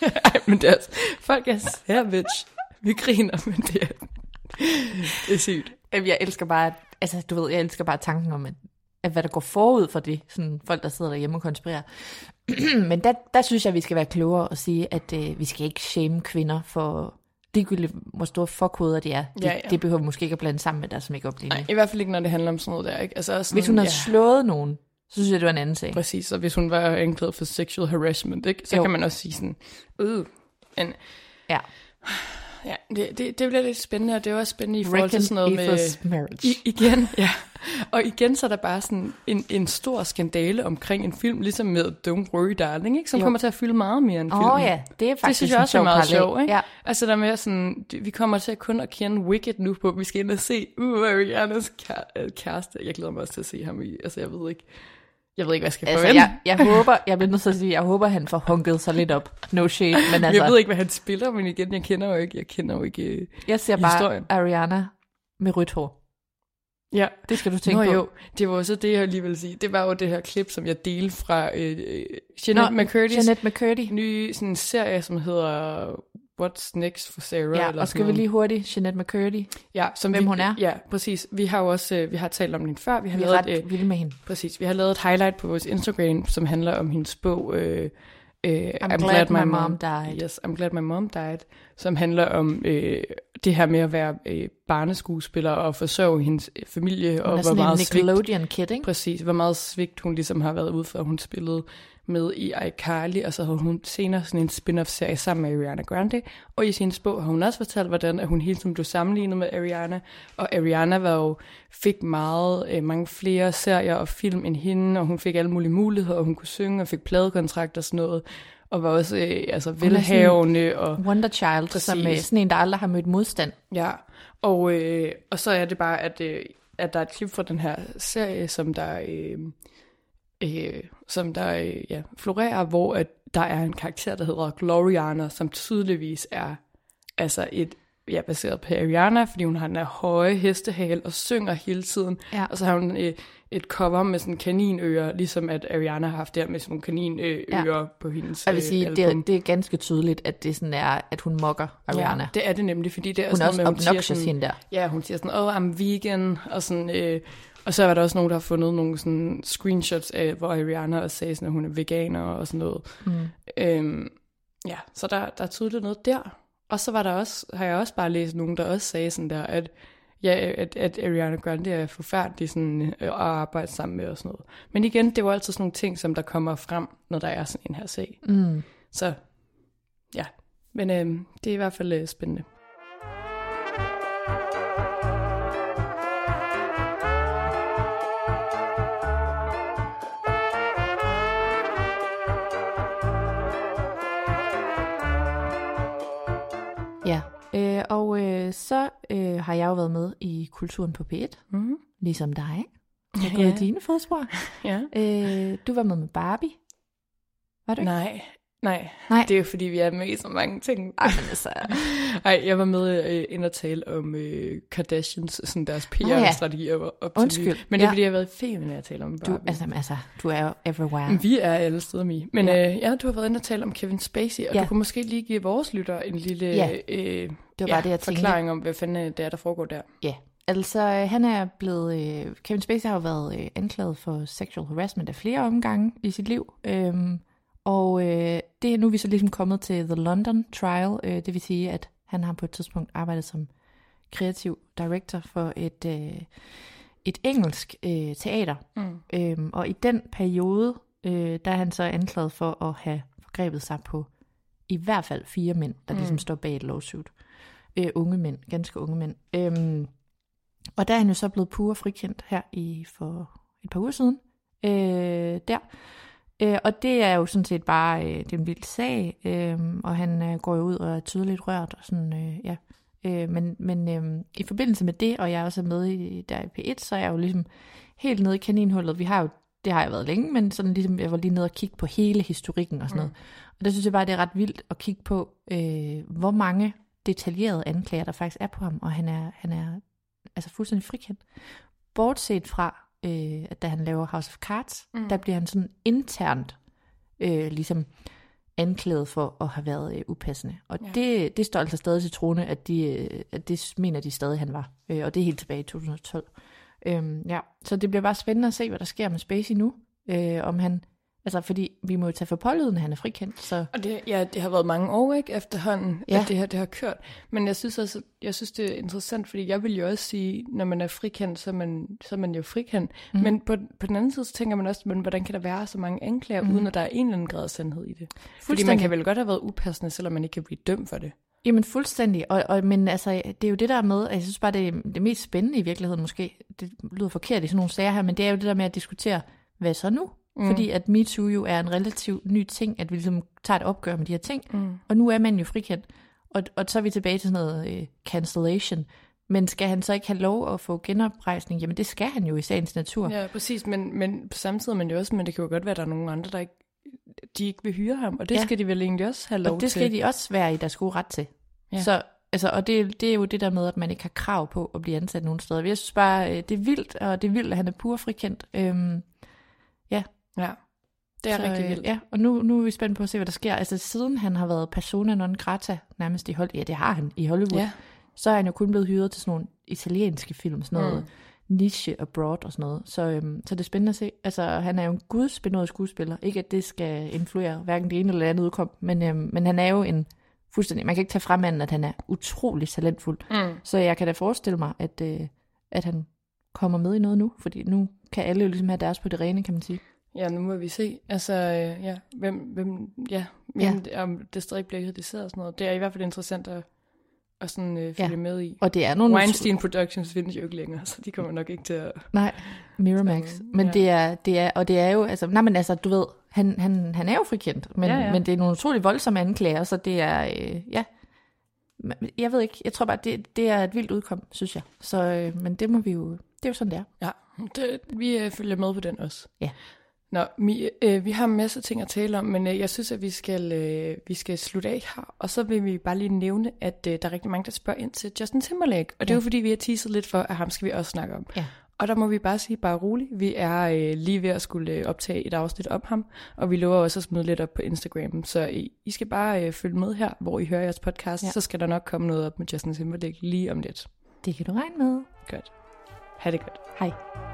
Ej, men det er, altså- folk er savage. Vi griner, men det er, det er sygt. Jeg elsker bare, altså du ved, jeg elsker bare tanken om, at, at hvad der går forud for det, sådan folk, der sidder derhjemme og konspirerer. Men der, der synes jeg, vi skal være klogere og sige, at øh, vi skal ikke shame kvinder for ligegyldigt, hvor store fuckhoveder de er. Det, Ja, ja. det behøver vi måske ikke at blande sammen med deres make-up lige nu. Nej, i hvert fald ikke, når det handler om sådan noget der, ikke? Altså sådan, Hvis hun havde ja. slået nogen, så synes jeg, det var en anden sag. Præcis, og hvis hun var anklaget for sexual harassment, ikke, så Jo. kan man også sige sådan, øh, men Ja. ja, det, det, det bliver lidt spændende, og det er også spændende i forhold Reckon til sådan noget med... Marriage. I, igen, ja. Og igen, så er der bare sådan en, en stor skandale omkring en film, ligesom med Don't Worry Darling, ikke? som Jo. kommer til at fylde meget mere end Åh filmen. oh, ja, det er faktisk det synes jeg også er meget sjovt, ikke? Ja. Altså der med sådan, vi kommer til at kun at kende Wicked nu på, vi skal ind og se, kæ- øh, kæreste. Jeg glæder mig også til at se ham i, altså jeg ved ikke, jeg ved ikke, hvad jeg skal Altså, forvente. jeg, jeg håber, jeg bliver nødt til at sige, jeg håber, han får hunket sig lidt op. No shade, men Altså, altså, jeg ved ikke, hvad han spiller, men igen, jeg kender jo ikke, jeg kender jo ikke... øh, jeg ser bare historien. Ariana med rødt hår. Ja, Det skal du tænke Nå på. jo, det var også det, jeg lige ville sige. Det var jo det her klip, som jeg delte fra øh, øh, Jeanette Nå, McCurdy's Jeanette McCurdy. nye sådan serie, som hedder What's Next for Sarah. Ja, eller og sådan skal vi noget. lige hurtigt, Jeanette McCurdy. ja, som hvem vi, hun er? Ja, præcis. Vi har jo også øh, vi har talt om hende før. Vi har, Vi er lavet, ret øh, vilde med hende. præcis, vi har lavet et highlight på vores Instagram, som handler om hendes bog øh, øh, I'm, glad my mom died. Yes, I'm glad my mom died, som handler om øh, det her med at være øh, barneskuespiller og forsørge hendes øh, familie, Hun og hvor meget svigt Nickelodeon kid, ikke? Præcis, hvor meget svigt hun ligesom har været ude for. Hun spillede med i iCarly, og så havde hun senere sådan en spin-off-serie sammen med Ariana Grande. Og i sin bog har hun også fortalt, hvordan at hun hele tiden blev sammenlignet med Ariana. Og Ariana var jo, fik meget, øh, mange flere serier og film end hende, og hun fik alle mulige muligheder, og hun kunne synge og fik pladekontrakt og sådan noget. Og var også øh, altså, velhavende og Wonder Child, Præcis. som øh, sådan en, der aldrig har mødt modstand. Ja, og, øh, og så er det bare, at, øh, at der er et klip fra den her serie, som der, øh, øh, som der øh, ja, florerer, hvor at der er en karakter, der hedder Gloriana, som tydeligvis er altså et ja, baseret på Ariana, fordi hun har den her høje hestehale og synger hele tiden. Ja. Og så har hun øh, et cover med sådan kaninører, ligesom at Ariana har haft der med sådan nogle kaninører Ja. på hendes Jeg vil sige, øh, det, er, det er ganske tydeligt, at det sådan er, at hun mokker Ariana. Ja, det er det nemlig, fordi det er Hun er sådan også noget med, hun obnoxious, sådan, hende der. Ja, hun siger sådan, oh, I'm vegan, og sådan, øh, og så var der også nogen, der har fundet nogle sådan screenshots af, hvor Ariana også sagde sådan, at hun er veganer og sådan noget. Mm. Øhm, ja, så der, der er tydeligt noget der. Og så var der også, har jeg også bare læst nogen, der også sagde sådan der, at ja, at, at Ariana Grande er forfærdelig sådan, øh, at arbejde sammen med og sådan noget. Men igen, det var altid sådan nogle ting, som der kommer frem, når der er sådan en her sag. Mm. Så ja, men øh, det er i hvert fald øh, spændende. Har jeg jo været med i Kulturen på P1, Mm-hmm. ligesom dig. Jeg har gået Ja. i dine fodspor. Ja. Øh, du var med med Barbie. Var du ikke? Nej, nej, Nej. Det er jo fordi, vi er med i så mange ting. Ej, altså, Ej, jeg var med øh, ind og tale om øh, Kardashians, sådan deres ja. PR-strategier op op til Undskyld. Men det er Ja. fordi, jeg har været femen, når jeg taler om du, Barbie. altså, altså, du er jo everywhere. Vi er alle steder, Mi. Men Ja. ja. Øh, ja, du har været inde og tale om Kevin Spacey, og Ja. du kunne måske lige give vores lytter en lille Ja. øh, Det var ja, bare det, jeg tænkte. forklaring om, hvad fanden øh, det er, der foregår der. Ja, altså øh, han er blevet, øh, Kevin Spacey har jo været øh, anklaget for sexual harassment af flere omgange i sit liv. Øhm, og øh, det er nu er vi så ligesom kommet til The London Trial, øh, det vil sige, at han har på et tidspunkt arbejdet som kreativ director for et, øh, et engelsk øh, teater. Mm. Øhm, og i den periode, øh, der er han så anklaget for at have forgrebet sig på i hvert fald fire mænd, der Mm. ligesom står bag et lawsuit. Øh, unge mænd, ganske unge mænd. Øhm, og der er han jo så blevet pure frikendt her i for et par uger siden. Øh, der. Øh, og det er jo sådan set bare øh, det er en vild sag, øh, og han øh, går jo ud og er tydeligt rørt. Og sådan, øh, ja. øh, men men øh, i forbindelse med det, og jeg er også med i, der i P1, så er jeg jo ligesom helt nede i kaninhullet. Vi har jo, det har jeg været længe, men sådan ligesom, jeg var lige nede og kigge på hele historikken og sådan noget. Og der synes jeg bare, det er ret vildt at kigge på, øh, hvor mange detaljerede anklager, der faktisk er på ham, og han er, han er altså fuldstændig frikendt. Bortset fra, øh, at da han laver House of Cards, mm. der bliver han sådan internt øh, ligesom anklaget for at have været øh, upassende. Og ja. Det, det står altså stadig til trone, at, de, øh, at det mener de stadig, han var. Øh, og det er helt tilbage i 2012. Øhm, ja. Så det bliver bare spændende at se, hvad der sker med Spacey nu. Øh, om han, altså fordi vi må jo tage for pålyden, han er frikendt. Så Og det, ja, det har været mange år ikke, efterhånden, Ja. at det her det har kørt. Men jeg synes også, jeg synes, det er interessant, fordi jeg vil jo også sige, når man er frikendt, så er man, så er man jo frikendt. Mm. Men på, på den anden side, så tænker man også, men hvordan kan der være så mange anklager, mm. uden at der er en eller anden grad af sandhed i det? Fordi man kan vel godt have været upassende, selvom man ikke kan blive dømt for det. Jamen fuldstændig, og, og, men altså, det er jo det der med, at jeg synes bare, det er det mest spændende i virkeligheden måske, det lyder forkert i sådan nogle sager her, men det er jo det der med at diskutere, hvad så nu? Mm. Fordi at MeToo jo er en relativt ny ting, at vi ligesom tager et opgør med de her ting, Mm. og nu er man jo frikendt, og, og så er vi tilbage til sådan noget øh, cancellation, men skal han så ikke have lov at få genoprejsning? Jamen det skal han jo i sagens natur. Ja, præcis, men, men er man jo også, men det kan jo godt være, at der er nogle andre, der ikke, de ikke vil hyre ham, og det Ja. skal de vel egentlig også have lov Og det til. skal de også være i deres gode ret til. Ja. Ja. Så, altså, og det, det er jo det der med, at man ikke har krav på at blive ansat nogen steder. Jeg synes bare, øh, det er vildt, og det er vildt, at han er pur frikendt. Øhm, Ja, det er så, rigtig øh, vildt. Ja, og nu, nu er vi spændt på at se, hvad der sker. Altså siden han har været persona non grata nærmest i Hollywood, ja det har han i Hollywood, Ja. så er han jo kun blevet hyret til sådan nogle italienske film, sådan noget Mm. niche abroad og sådan noget. Så, øhm, så det er spændende at se. Altså han er jo en gudsbenået skuespiller. Ikke at det skal influere hverken det ene eller det andet udkom, men, øhm, men han er jo en fuldstændig, man kan ikke tage frem anden, at han er utrolig talentfuld. Mm. Så jeg kan da forestille mig, at, øh, at han kommer med i noget nu, fordi nu kan alle jo ligesom have deres på det rene, kan man sige. Ja, nu må vi se. Altså, øh, ja, hvem, hvem, ja, Ja. ja. om det stadig bliver kritiseret og sådan noget. Det er i hvert fald interessant at, at sådan, øh, følge Ja. med i. Og det er nogle... Weinstein Productions findes jo ikke længere, så de kommer nok ikke til at... Nej, Miramax. Så, Men ja. det er, det er, og det er jo, altså, nej, men altså, du ved, han, han, han er jo frikendt, men, ja, Ja, men det er nogle utrolig voldsomme anklager, så det er, øh, ja, jeg ved ikke, jeg tror bare, det, det er et vildt udkom, synes jeg. Så, øh, men det må vi jo, det er jo sådan, det er. Ja, det, vi øh, følger med på den også. Ja. Nå, mi, øh, vi har en masse ting at tale om, men øh, jeg synes, at vi skal, øh, vi skal slutte af her. Og så vil vi bare lige nævne, at øh, der er rigtig mange, der spørger ind til Justin Timberlake. Og det er Ja. jo fordi, vi har teaset lidt for, at ham skal vi også snakke om. Ja. Og der må vi bare sige, bare roligt. Vi er øh, lige ved at skulle øh, optage et afsnit om ham, og vi lover også at smide lidt op på Instagram. Så I, I skal bare øh, følge med her, hvor I hører jeres podcast. Ja. Så skal der nok komme noget op med Justin Timberlake lige om lidt. Det kan du regne med. Godt. Ha' det godt. Hej.